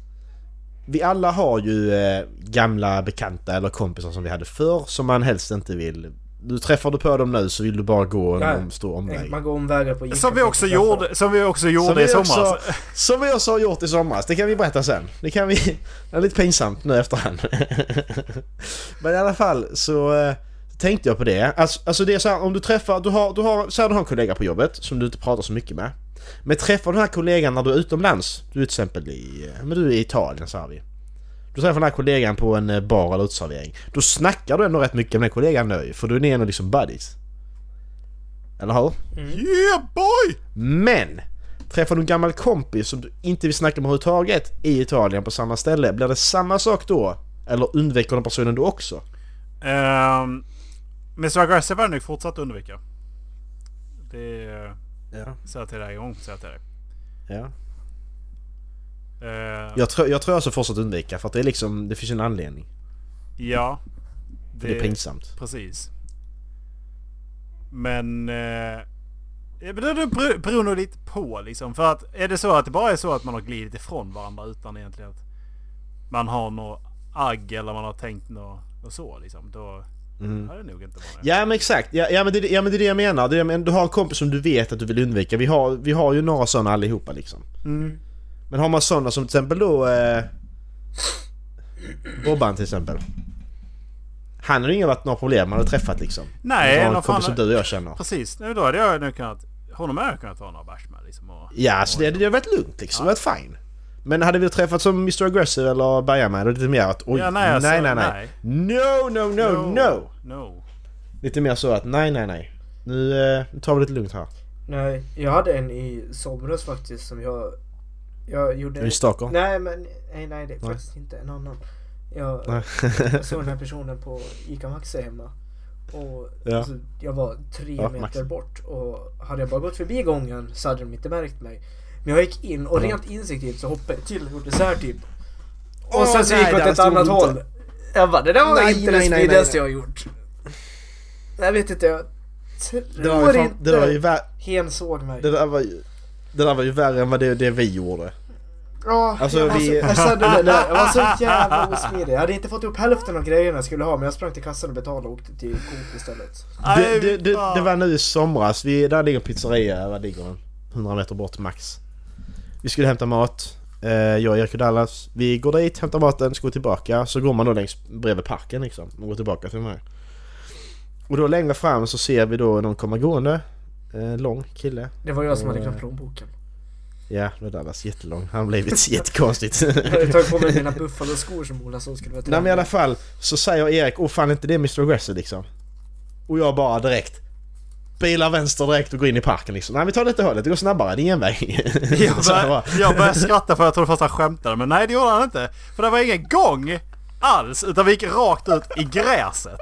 vi alla har ju eh, gamla bekanta eller kompisar som vi hade förr som man helst inte vill... Du träffar du på dem nu så vill du bara gå en Ja. om, stor omväg. Man går omvägar på Som vi också gjorde, som vi också gjorde i vi somras. också, som vi också har gjort i somras. Det kan vi berätta sen. Det kan vi... Det är lite pinsamt nu efterhand. Men i alla fall så eh, tänkte jag på det. Alltså, alltså det är så här, om du träffar... Du har, du har, så här, du har en kollega på jobbet som du inte pratar så mycket med. Men träffar den här kollegan när du är utomlands. Du är till exempel i... Men du är i Italien så här vi. Du träffar den här kollegan på en eh, bar eller uteservering. Då snackar du ändå rätt mycket med den kollegan nu för du är ändå liksom buddies. Eller hur? Yeah boy! Men! Träffar du en gammal kompis som du inte vill snacka med överhuvudtaget i Italien på samma ställe, blir det samma sak då? Eller undviker den personen då också? Um, Mr Aggressive har jag nog fortsatt undvika. Det eh, Ja. säger jag till dig en gång. Säger jag till dig. ja. Eh, Jag, tror, jag tror jag ska fortsätta undvika för att det är liksom, det finns en anledning. ja. För det är pinsamt. Precis. Men... Men det det beror nog lite på liksom. För att är det så att det bara är så att man har glidit ifrån varandra utan egentligen att man har något agg eller man har tänkt något och så liksom. Då, Mm. Det hade nog inte varit. Ja men exakt, ja, ja, men det, ja men det är det jag menar. Det är, men du har en kompis som du vet att du vill undvika. Vi har, vi har ju några sådana allihopa liksom. Mm. Men har man sådana som till exempel då... Eh, Bobban till exempel. Han har ju inga varit några problem man har träffat liksom. Nej, någon kompis som du och jag känner. Precis, nu då hade jag nu kunnat... Honom hade jag kunnat ta några bärs med liksom. Och, Ja, så det, det har varit lugnt liksom. Det har varit fine. Men hade vi träffat som Mr Aggressive eller Bergaman då är det lite mer att oj, Ja, nej, nej, alltså, nej, nej, nej. No, no, no, no! No. Lite mer så att nej, nej, nej. Nu, eh, nu tar vi det lite lugnt här. Nej, jag hade en i somras faktiskt som jag... Jag gjorde... Du stalker? Nej men, nej nej det är Nej. faktiskt inte en annan. Jag, jag såg den här personen på ICA Maxi hemma. Och Ja. alltså, jag var tre Ja, meter Maxi. bort och hade jag bara gått förbi gången så hade de inte märkt mig. Men jag gick in och rent instinktivt så hoppade jag till och gjorde så här typ. Och Åh, sen så nej, gick jag åt ett annat inte. håll. Jag bara, det där var Nej, inte nej, det smidigaste jag har gjort. Jag vet inte, jag tror Det var ju, fan, inte det var ju, hen såg mig. det där var ju, det där var ju värre än vad det, det vi gjorde. Ja, Alltså, jag, var vi- så, jag, kände det där. jag var så jävla osmidig. Jag hade inte fått upp hälften av grejerna jag skulle ha men jag sprang till kassan och betalade och åkte till Coop istället. Det, det, det, det var nu i somras, vi, där ligger en pizzeria, vad ligger den? 100 meter bort max. Vi skulle hämta mat, eh, jag och Erik och Dallas. Vi går dit, hämtar maten, ska gå tillbaka. Så går man då längs bredvid parken liksom. Man går tillbaka till mig. Och då längre fram så ser vi då någon komma gående. Eh, lång kille. Det var jag som hade Och- glömt plånboken. Ja, det där var jättelång. Han har blivit jättekonstigt. Jag hade tagit på mig mina buffaloskor som Ola sa skulle vara Nej men i alla fall så säger Erik, åh fan inte det Mr Aggressive liksom. Och jag bara direkt Bilar vänster direkt och går in i parken liksom. Nej vi tar det inte hållet, det går snabbare, det är en väg. Jag, Så bör, bara, jag började skratta för jag trodde först han skämtade men nej det gjorde han inte. För det var ingen gång alls utan vi gick rakt ut i gräset.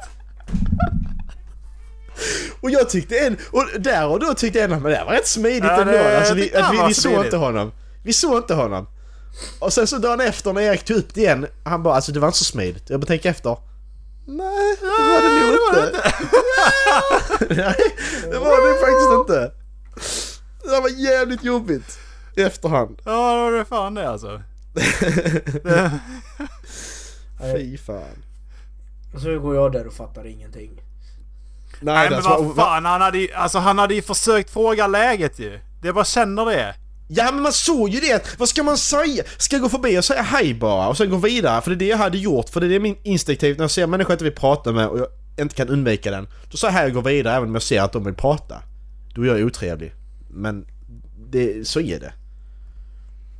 Och jag tyckte en, och där och då tyckte jag att det var rätt smidigt Ja, ändå. det- Alltså, vi, att vi, vi såg inte honom. Vi såg inte honom. Och sen så dagen efter när Erik tog upp det igen, han bara alltså det var inte så smidigt. Jag bara tänker efter. Nej, det var det nog inte. Nej, det var det faktiskt inte. Det var jävligt jobbigt. I efterhand. Ja det var det fan det alltså. Fy fan. Och så går jag där och fattar ingenting. Nej, Nej men vad fan han hade ju, alltså han hade ju försökt fråga läget ju. Det bara känner det. Ja men man såg ju det! Vad ska man säga? Ska jag gå förbi och säga hej bara och sen gå vidare? För det är det jag hade gjort, för det är det min instinktivt när jag ser en människa jag inte vill prata med och jag inte kan undvika den. Då säger jag hej och går vidare även om jag ser att de vill prata. Då är jag otrevlig. Men det, så är det.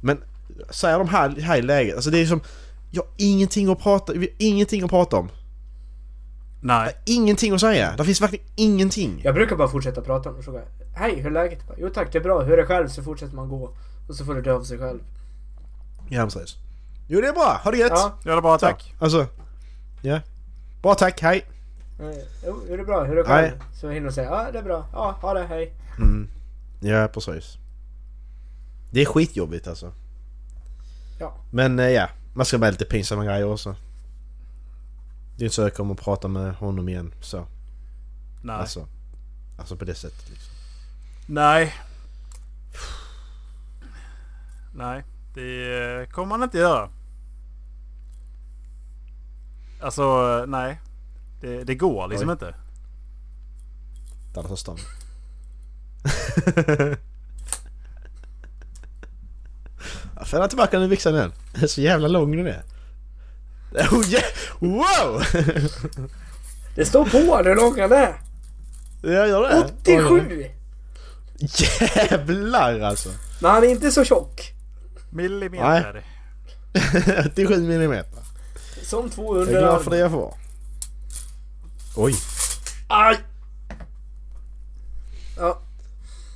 Men säger de här, här i läget, alltså det är som... Jag har ingenting att prata, vi har ingenting att prata om. Nej. Ingenting att säga. Det finns verkligen ingenting. Jag brukar bara fortsätta prata och fråga Hej, hur är läget? Jo tack, det är bra. Hur är det själv? Så fortsätter man gå. Och så får det dö av sig själv. Ja, precis. Jo det är bra, ha det gött! Ja. Gör det bra Så, tack. Alltså, ja. Bra tack, hej! Eh, Jo, hur är det bra? Hur är det själv? Så jag hinner säga ja, det är bra. Ja, ha det, hej. Mm. Ja, precis. Det är skitjobbigt alltså. Ja. Men eh, ja, man ska med lite pinsamma grejer också. Det är inte så jag kommer att prata med honom igen så. Nej. Alltså, alltså på det sättet liksom. Nej. Nej, det kommer man inte göra. Alltså, nej. Det, det går liksom Oj. inte. Där är stan. Får tillbaka den byxan igen. Den är så jävla lång den är. Oh, yeah. Wow! Det står på hur lång han är. Jag gör det. 87! Jävlar alltså. Men han är inte så tjock. Millimeter. 87 millimeter. Som två Jag är glad för det jag får. Oj. Aj! Ja,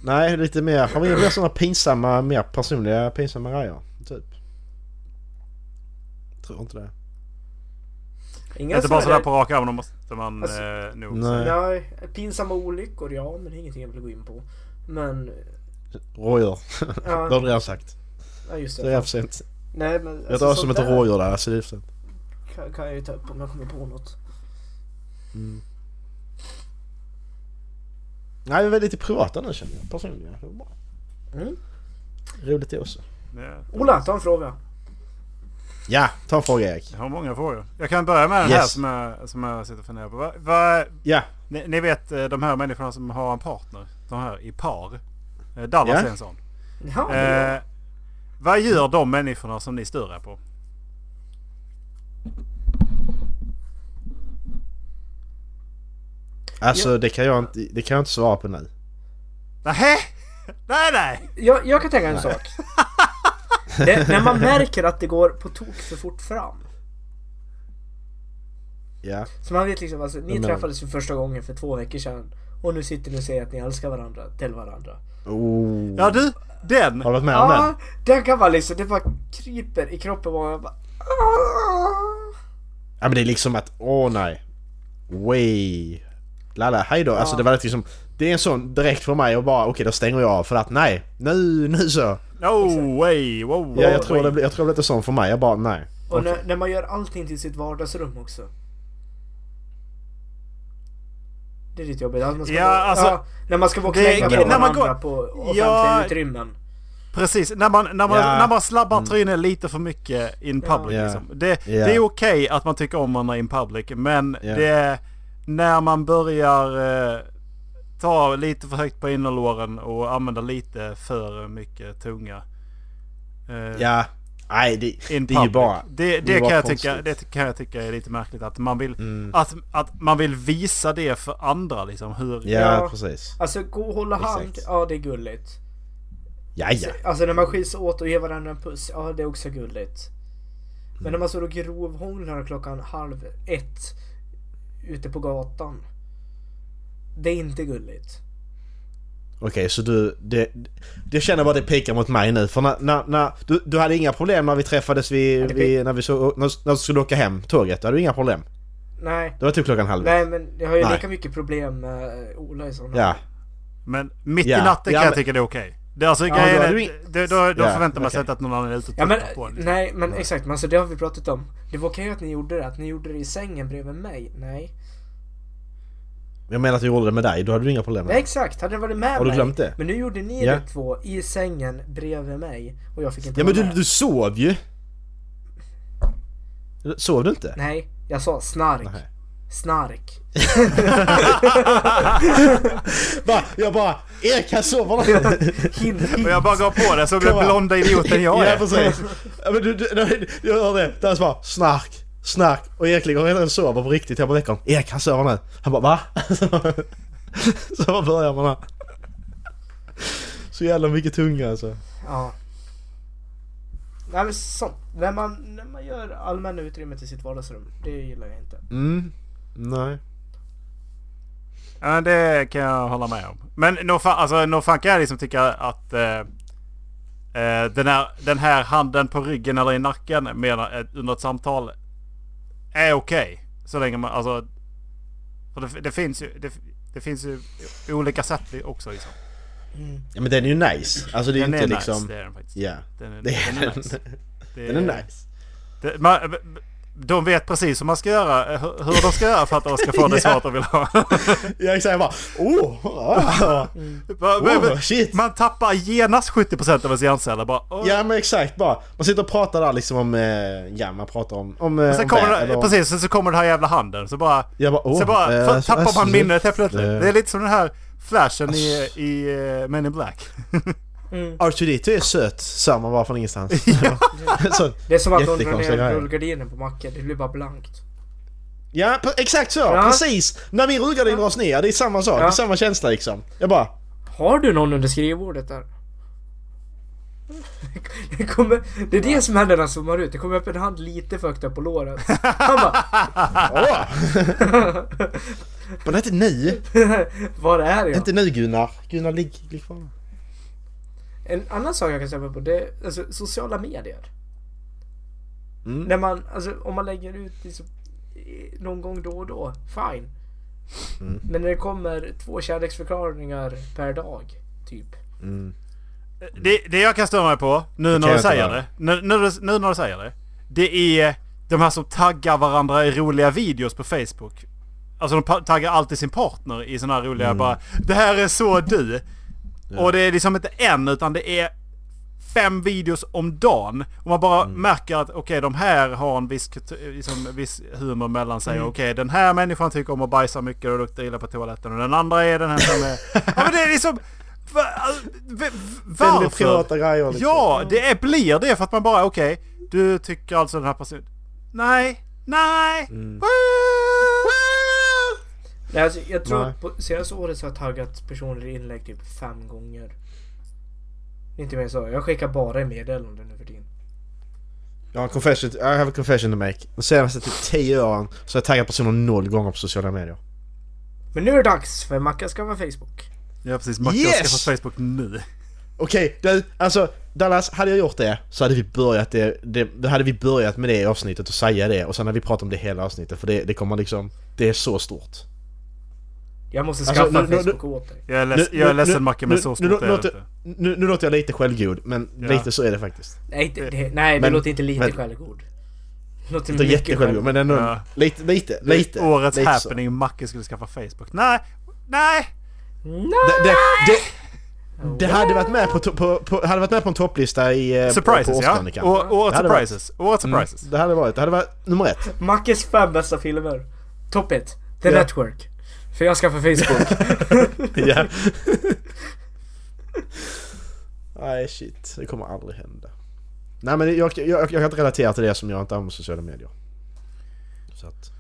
Nej, lite mer. Har vi inga mer sådana pinsamma, mer personliga pinsamma grejer? Typ. Tror inte det. Inga Inte bara sådär på rak arm, då måste man Alltså, eh, nog nej. Nej, pinsamma olyckor ja, men det är ingenting jag vill gå in på. Men, Rådjur. det har du redan sagt. ja just Det är det. för sent. Nej men Jag drar som ett rådjur där, så det är för sent. Kan, kan jag ju ta upp om jag kommer på något. Nej, vi är väldigt privata nu känner jag. Personligen. Det var bra. Mm. Roligt det också. Ja. Ola, ta en fråga. Ja, ta en fråga Erik. Jag har många frågor. Jag kan börja med den här Yes. som jag, som jag sitter och funderar på. Va, va, Ja, ni, ni vet eh, de här människorna som har en partner. De här i par. Eh, Dallas Ja. är en sån. Ja. Eh, vad gör de människorna som ni stör er på? alltså det kan jag inte, det kan jag inte svara på nu. Nähä? Nej nej! jag, jag kan tänka en sak. det, när man märker att det går på tok för fort fram. Ja. Så man vet liksom, alltså, ni Men- träffades för första gången för två veckor sedan. Och nu sitter ni och säger att ni älskar varandra till varandra. Oh. Ja du, den! Har du varit med om Ja, den? den kan man liksom, det bara kryper i kroppen och man bara... "Ah." Ja men det är liksom att, åh nej. Way. Lalla, hej då. Alltså det var liksom, det är en sån direkt för mig och bara okej då stänger jag av för att nej, nu, nu så. No way! Wow, Ja, jag tror way. det blir, jag tror det blir lite sån för mig. Jag bara nej. Och när, när man gör allting till sitt vardagsrum också. Det är lite jobbigt. Att man ska Ja, vara, alltså, ja, när man ska vara är knäcka på när man går- på offentliga Ja. utrymmen. Precis, när man, när man, Ja. när man slabbar tröjnen lite för mycket in public Ja. liksom. det, Ja. det är okej att man tycker om varandra in public men Ja. det är när man börjar eh, ta lite för högt på innerlåren och använda lite för mycket tunga. eh, Ja. Nej det, det är ju bara... Det, det, bara kan jag tycka, det kan jag tycka är lite märkligt att man vill, Mm. att, att man vill visa det för andra liksom. Hur, Ja, Ja. precis. Alltså gå och hålla hand, Exakt. ja det är gulligt. Ja, ja. Alltså när man skiljs åt och ger varandra en puss, ja det är också gulligt. Men när man står och grovhånglar klockan halv ett ute på gatan. Det är inte gulligt. Okej, så du... Det, det känner bara det pekar mot mig nu. För när, när, när, du, du hade inga problem när vi träffades vid, Ja, det vid, när vi så, när, när du skulle åka hem tåget. Då hade du inga problem. Nej. Det var typ klockan halv Nej men jag har ju Nej. lika mycket problem med Ola i sådana Ja. Men mitt Ja. i natten Ja, kan jag tycka det är okej. Det är alltså Ja, grejen då är, du då, då, då Ja, förväntar man sig inte att någon annan är ute och Ja men på en. liksom. nej men exakt, men alltså det har vi pratat om. Det var okej att ni gjorde det, att ni gjorde det i sängen bredvid mig. Nej. Jag menar att jag gjorde det med dig. Då hade du inga problem med Nej det. exakt, hade det varit med Har du mig. glömt det? Men nu gjorde ni Ja. det två i sängen bredvid mig. Och jag fick inte Ja men vara du, med. du sov ju! Sov du inte? Nej, jag sa snark. Nej. Snark. Va? Jag bara Erik han sover hint. Och jag bara går på det så blir Kom här. blonda idioten jag Ja är. precis! Ja, men du, du, du, jag hör det. Så bara snark, snark och Erik ligger redan och sover på riktigt här på veckan. Erik han sover nu. Han bara va? så bara börjar man här. Så jävla mycket tunga alltså. Ja. Nej men sånt. När man, när man gör allmänna utrymmet till sitt vardagsrum. Det gillar jag inte. Mm. Nej. Ja, det kan jag hålla med om. Men nog fan, alltså, fan kan jag liksom tycka att eh, eh, den, här, den här handen på ryggen eller i nacken menar, eh, under ett samtal är okej. Så länge man, alltså... För det, det finns ju... Det, det finns ju olika sätt också liksom. Ja men den är ju nice. Alltså det är Den inte är liksom... nice, det är den faktiskt. Ja. Den är, den är nice. Det Den är nice. Det, man, de vet precis hur man ska göra, eh, hur de ska göra för att de ska få det Ja. svaret de vill ha. Jag exakt jag bara oh, ah. Men- oh shit. Man tappar genast 70% av ens hjärnceller bara. "Åh." Ja men exakt bara. Man sitter och pratar där liksom om... Eh, ja man pratar om... om Och sen om kommer, väder det, och- precis, sen så kommer den här jävla handen. Så bara, Jag bara, oh, så bara eh, för, tappar man minnet helt plötsligt. eh, Det är lite som den här flashen i, i Men in Black. R2D2 är söt, sa man bara från ingenstans. så, Det är som att någon drar ner rullgardinen på macken. Det blir bara blankt. ja, exakt så! Ja. Precis! När min rullgardin dras ner, det är samma sak. Ja. Det är samma känsla liksom. Jag bara... Har du någon under skrivbordet där? Det, kommer, det är det som händer när han zoomar ut. Det kommer upp en hand lite för högt upp på låret. Han bara Åh! Men inte nu! Var är jag? Inte nu Gunnar. Gunnar, ligg, ligg kvar. En annan sak jag kan säga på det är alltså, sociala medier. Mm. När man, alltså om man lägger ut liksom, någon gång då och då, fine. Mm. Men när det kommer två kärleksförklaringar per dag, typ. Mm. Det, det jag kan störa mig på, nu när jag du säger det. Nu, nu, nu när du säger det. Det är de här som taggar varandra i roliga videos på Facebook. Alltså de taggar alltid sin partner i sådana här roliga Mm. bara Det här är så du. Och det är liksom inte en utan det är fem videos om dagen. Och man bara märker att okej de här har en viss, liksom, viss humor mellan sig. Okej den här människan tycker om att bajsa mycket och lukta illa på toaletten. Och den andra är den här som är... ja men det är liksom... Va, Väldigt varför? privata grejer liksom. Ja, det är, blir det för att man bara okej. du tycker alltså den här personen... Nej, nej. Mm. Nej, alltså, jag tror Nej. att på senaste året så har jag taggat personer i inlägg typ fem gånger. Inte mer så. Jag skickar bara i meddelanden nu för tiden. Jag har en confession, I have a confession to make. De senaste typ 10 åren så har jag taggat personer noll gånger på sociala medier. Men nu är det dags för Macka att skaffa Facebook. Ja precis, Macke Yes! har skaffat Facebook nu. Okej, du, alltså Dallas, hade jag gjort det så hade vi börjat det, det, då hade vi börjat med det i avsnittet och säga det och sen hade vi pratat om det hela avsnittet för det, det kommer liksom, det är så stort. Jag måste Alltså, skaffa nu- nu- Facebook åt dig. Jag är, leds, jag är ledsen Macke men så nu, stort är det nu, nu låter jag lite självgod men Ja. lite så är det faktiskt. Nej, det, det, nej, Men- låter inte lite men- självgod. Låter Inte jättesjälvgod självgod. men ändå Ja. lite, lite, lite. Årets lite så. happening, Macke skulle skaffa Facebook. Nej, nej! Det, det, det, det hade varit med på, på, på, hade varit med på en topplista i... eh, Surprises på, på ja. Årets surprises. Årets Mm, surprises. det hade varit, det hade varit nummer ett. Mackes fem bästa filmer. Top it. The Ja. Network. För jag skaffar Facebook. ja. Nej shit, det kommer aldrig hända. Nej men jag, jag, jag kan inte relatera till det som jag inte använder sociala medier. Så att,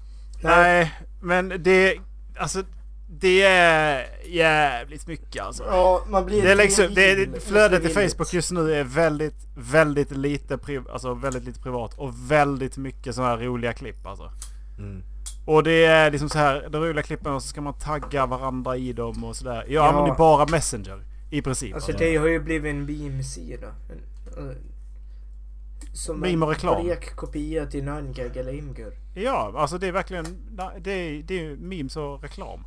Nej, men det... Alltså, det är jävligt mycket alltså. ja, man blir... Det är liksom, det, det, flödet i. Facebook just nu är väldigt, väldigt lite, priv, alltså väldigt lite privat och väldigt mycket sådana här roliga klipp alltså. mm. Och det är liksom så här, de roliga klippen och så ska man tagga varandra i dem och sådär. Jag Ja. använder bara Messenger i princip. Alltså alltså. det har ju blivit en meme-sida. En, eh, Som Meme och reklam. en blek kopia till 9gag eller Imgur. Ja, alltså det är verkligen, det är, det är memes och reklam.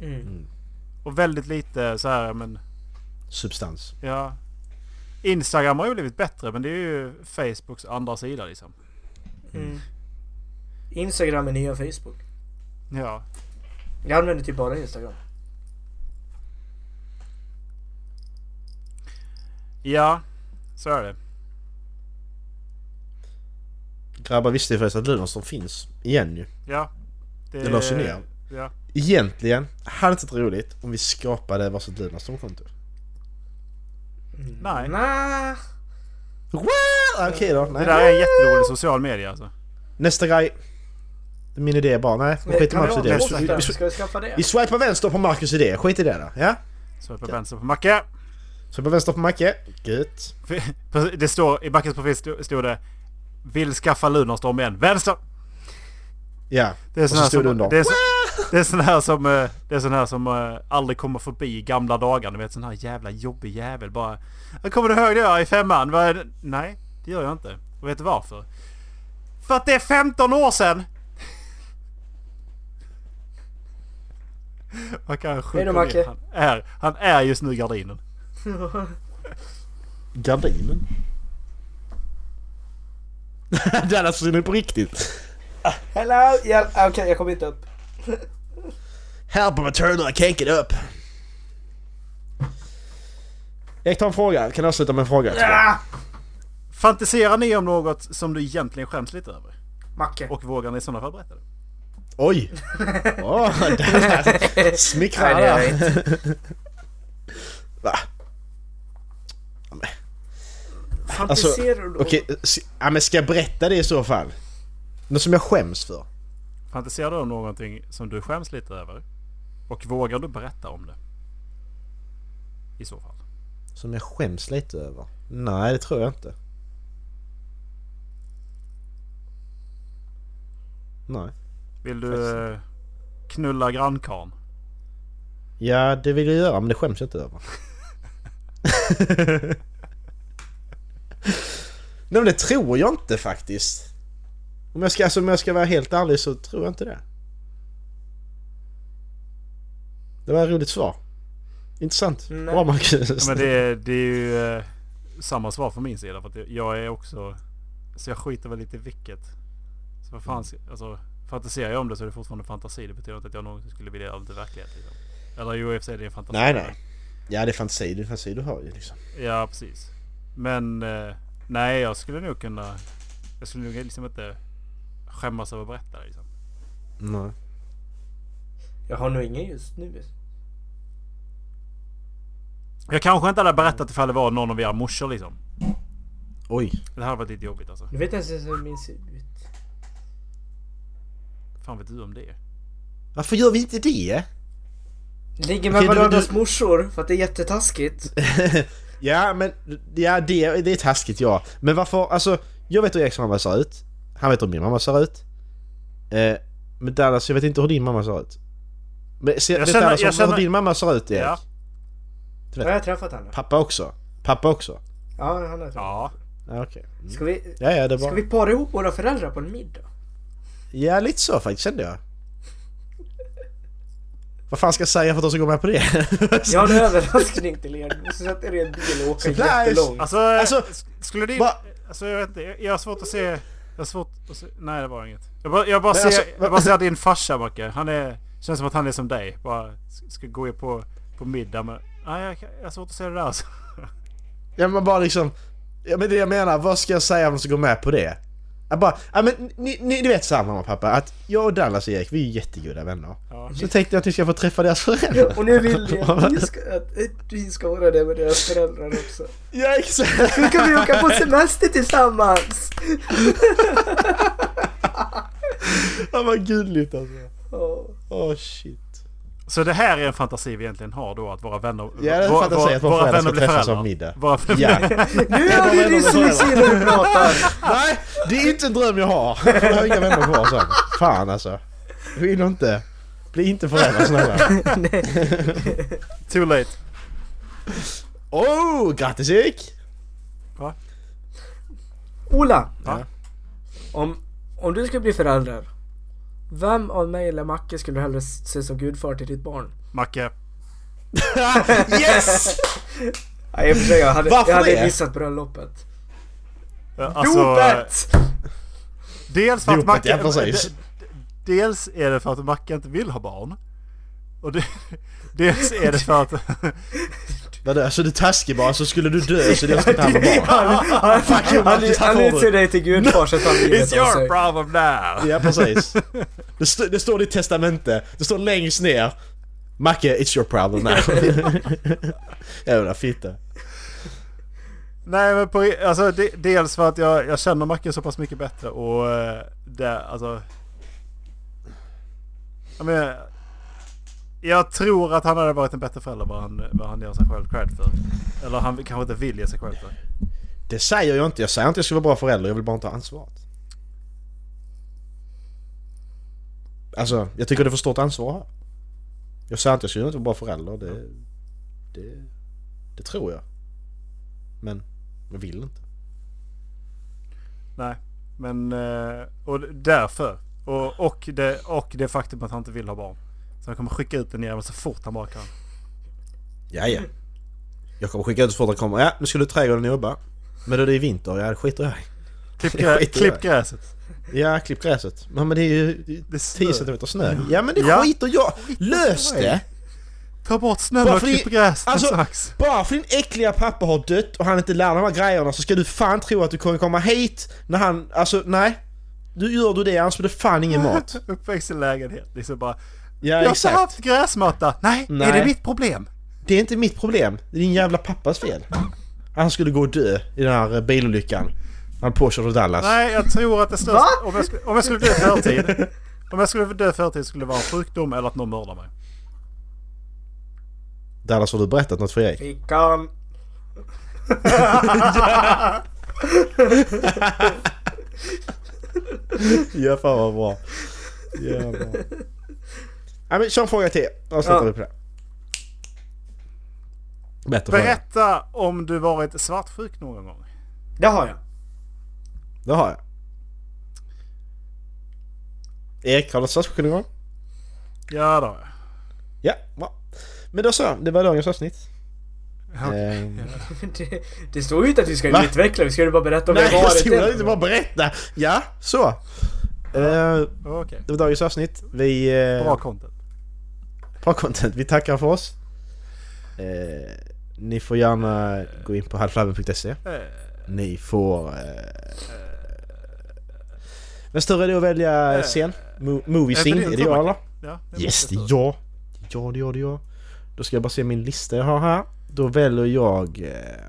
Mm. Och väldigt lite så här men, Substans. ja. Instagram har ju blivit bättre men det är ju Facebooks andra sida liksom. Mm. Instagram är nya Facebook. Ja. Jag använder typ bara Instagram. Ja, så är det. Grabbar visste ju förresten att Lunarstorm finns. Igen ju. Ja. Det lades ju ner. Ja. Egentligen hade det inte varit roligt om vi skapade varsitt Lunarstorm-konto. Nej. Nah. Ah, Okej då. Det Nej. där är en jätterolig social media alltså. Nästa grej. Min idé är bara, nej. Skit i Marcus idé. Vi, vi, Ska vi skaffa det? vi swipar vänster på Marcus idé. Skit i det då. Ja? Så på vänster på Macke. Swipar vänster på Macke. Gött. Det står, i Mackes profil stod det Vill skaffa Lunarstorm igen. Vänster! Ja. Det är Och sån så här stod det som, under. det är, så, det är sån här som, eh, det är sån här som eh, aldrig kommer förbi gamla dagar. Du vet sån här jävla jobbig jävel bara. Kommer du ihåg det jag i femman? Vad är det? Nej, det gör jag inte. Och vet du varför? För att det är 15 år sedan! Man kan då, Macke. Han är, han är just nu gardinen. Gardinen. Den försvinner på riktigt. Hello! Ja, Okej, jag kommer inte upp. Help I'm a turtle, I can't get up. Jag tar en fråga. Kan jag avsluta med en fråga? Ah! Fantiserar ni om något som du egentligen skäms lite över? Macke. Och vågar ni i sådana fall berätta det? Oj! Åh, där smickrar Nej, det. Va? Alltså, Fantiserar du? okej, s- ja, men ska jag berätta det i så fall? Något som jag skäms för? Fantiserar du om någonting som du skäms lite över? Och vågar du berätta om det? I så fall. Som jag skäms lite över? Nej, det tror jag inte. Nej. Vill du eh, knulla grannkarn? Ja, det vill jag göra men det skäms jag inte över. Nej men det tror jag inte faktiskt. Om jag ska, alltså, om jag ska vara helt ärlig så tror jag inte det. Det var ett roligt svar. Intressant. Nej. Bra Marcus. Ja, men det, är- det är ju eh, samma svar från min sida. För att jag är också... Så jag skiter väl lite i vilket. Så vad fan ska, alltså, fantiserar jag om det så är det fortfarande fantasi. Det betyder inte att jag någonsin skulle vilja göra det till verklighet. Liksom. Eller jo, i och för sig det är en fantasi. Nej nej. Ja det är fantasi, det är fantasi du har ju liksom. Ja, precis. Men eh, nej, jag skulle nog kunna... Jag skulle nog liksom inte skämmas över att berätta det. Liksom. Nej. Jag har nog ingen just nu. Jag kanske inte hade berättat ifall det var någon av era morsor liksom. Oj. Det hade varit lite jobbigt alltså. Du vet inte ens hur min ser ut. Fan vet du om det? Varför gör vi inte det? Ligger med Okej, du- varandras du- morsor för att det är jättetaskigt. Ja men, ja det, det är taskigt ja. Men varför, alltså jag vet hur Eriks mamma ser ut. Han vet hur min mamma ser ut. Eh, men Dallas, jag vet inte hur din mamma ser ut. Men se, Jag vet känner- Dallas jag hur känner- din mamma ser ut Erik? Ja. Jag har träffat henne. Pappa också? Pappa också? Ja, han har träffat. Ja. Ja okej. Mm. Ska vi, Ja ja det är ska vi para ihop våra föräldrar på en middag? Ja lite så faktiskt kände jag. Vad fan ska jag säga för att de ska gå med på det? Jag har en överraskning till er. Ni måste sätta er i en bil och åka Surprise! jättelångt. Alltså, Alltså, sk- skulle din... Alltså jag vet inte. Jag har svårt att se... Jag har svårt att se... Nej det var inget. Jag bara, jag bara, Men ser, alltså, jag bara ser din farsa Macke. Han är... Känns som att han är som dig. Bara ska gå på, på middag men... Nej jag, jag har svårt att se det där alltså. Ja men bara liksom... Ja men det jag menar, vad ska jag säga om de ska gå med på det? Jag bara, ja men ni, ni, ni vet samma mamma och pappa att jag och Dallas och Erik vi är jättegoda vänner. Ja. Så tänkte jag att ni ska få träffa deras föräldrar. Och nu vill jag att ni ska, att vi ska vara det med deras föräldrar också. Ja exakt! Nu kan vi åka på semester tillsammans! Ja vad gulligt alltså. Åh. Åh shit. Så det här är en fantasi vi egentligen har då att våra vänner... Ja det är en våra- fantasi att våra föräldrar ska träffas av middag. Våra Ja. Nu har vi dyslexi när du pratar! Nej, det är inte en dröm jag har. Jag har inga vänner kvar sen. Fan alltså. Vill inte. Bli inte föräldrar snälla. Too late. Oh, grattis Erik! Ola! Ja. Om, om du skulle bli förälder. Vem av mig eller Macke skulle du hellre se som gudfar till ditt barn? Macke. Yes! Nej, sig, jag hade, Varför jag hade det? missat bröllopet. Alltså, Dopet! Dels för att Dopet, Macke... ja, precis. Dels är det för att Macke inte vill ha barn. Och det, dels är det för att... Vadå, alltså du är taskig bara så skulle du dö så jag ska ta hand om barn. Han, han, Fuck you, han, Marcus, här han får du. utser dig till gudfar så att han It's your sig. problem now! Ja precis. Det, st- det står i ditt testamente. Det står längst ner. Macke, it's your problem now. Jävla fitta. Nej men på, alltså de, dels för att jag, jag känner Macke så pass mycket bättre och eh, det, alltså... Jag menar, jag tror att han hade varit en bättre förälder vad han, vad han ger sig själv cred för. Eller han kanske inte vill ge sig själv för. Det säger jag inte. Jag säger inte att jag ska vara bra förälder. Jag vill bara inte ha ansvaret. Alltså, jag tycker det är för stort ansvar här. Jag säger inte att jag ska inte vara bra förälder. Det, det, det tror jag. Men jag vill inte. Nej, men... eh, Och därför. Och, och, det, och det faktum att han inte vill ha barn. Så han kommer skicka ut den jäveln så fort han bara kan. Ja, ja. Jag kommer skicka ut så fort han kommer. Ja, nu ska du i trädgården jobba. Men då är det är vinter. Ja, det skiter jag i. Klipp, grä, klipp gräset. Ja, klipp gräset. Men, men det är ju det är Det är snö. 10 cm snö. Ja men det Ja. skiter jag Lös det! Ta bort snön och klipp gräset alltså- strax. Bara för din äckliga pappa har dött och han inte lär de här grejerna så ska du fan tro att du kommer komma hit när han... Alltså nej. Du gör du det annars blir det fan ingen mat. Uppväxt i lägenhet. Liksom bara... Ja jag har inte haft gräsmatta. Nej, Nej. är det mitt problem? Det är inte mitt problem. Det är din jävla pappas fel. Han skulle gå och dö i den här bilolyckan. Han påkörde Dallas. Nej, jag tror att det största... Om jag, skulle, om jag skulle dö förtid. Om jag skulle dö förtid skulle det vara en sjukdom eller att någon mördar mig. Dallas har du berättat något för Erik? Fickan. Ja fan vad bra. Ja, Ja, men kör en fråga till. Avslutar Ja. vi på det. Bättre fråga. Berätta om du varit svartsjuk någon gång. Det har jag. Det har jag. Erik, har du svartsjuk någon gång? Ja, det har jag. Ja, bra. Men då så, det var dagens avsnitt. Ja, Ehm, Det, det står ju inte att vi ska Va? utveckla, vi ska ju bara berätta om Nej, jag varit där inte bara berätta. Ja, så. Eh, Okej. det var dagens avsnitt. Vi... eh, Bra content. Bra content. Vi tackar för oss. Eh, Ni får gärna gå in på halfliven.se. Ni får... Eh, men större är det att välja scen? Mo- movie Är scene? Är det jag eller? Ja, det Yes, det är jag! Ja, det jag, det jag. Då ska jag bara se min lista jag har här. Då väljer jag eh,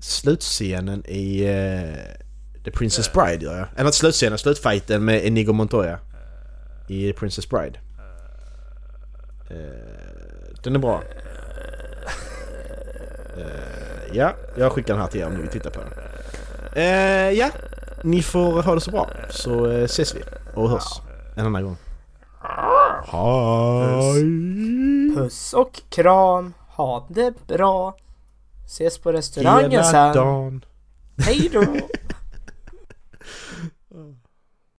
slutscenen i eh, The Princess Bride gör jag. Eller slutscenen, slutfighten med Inigo Montoya. I The Princess Bride. Eh, den är bra. Eh, ja, jag skickar den här till er om ni vill titta på den. Eh, ja, ni får ha det så bra. Så ses vi och hörs en annan gång. Hej! Puss och kram. Ha det bra. Ses på restaurangen Hela sen. dagen. Hej då.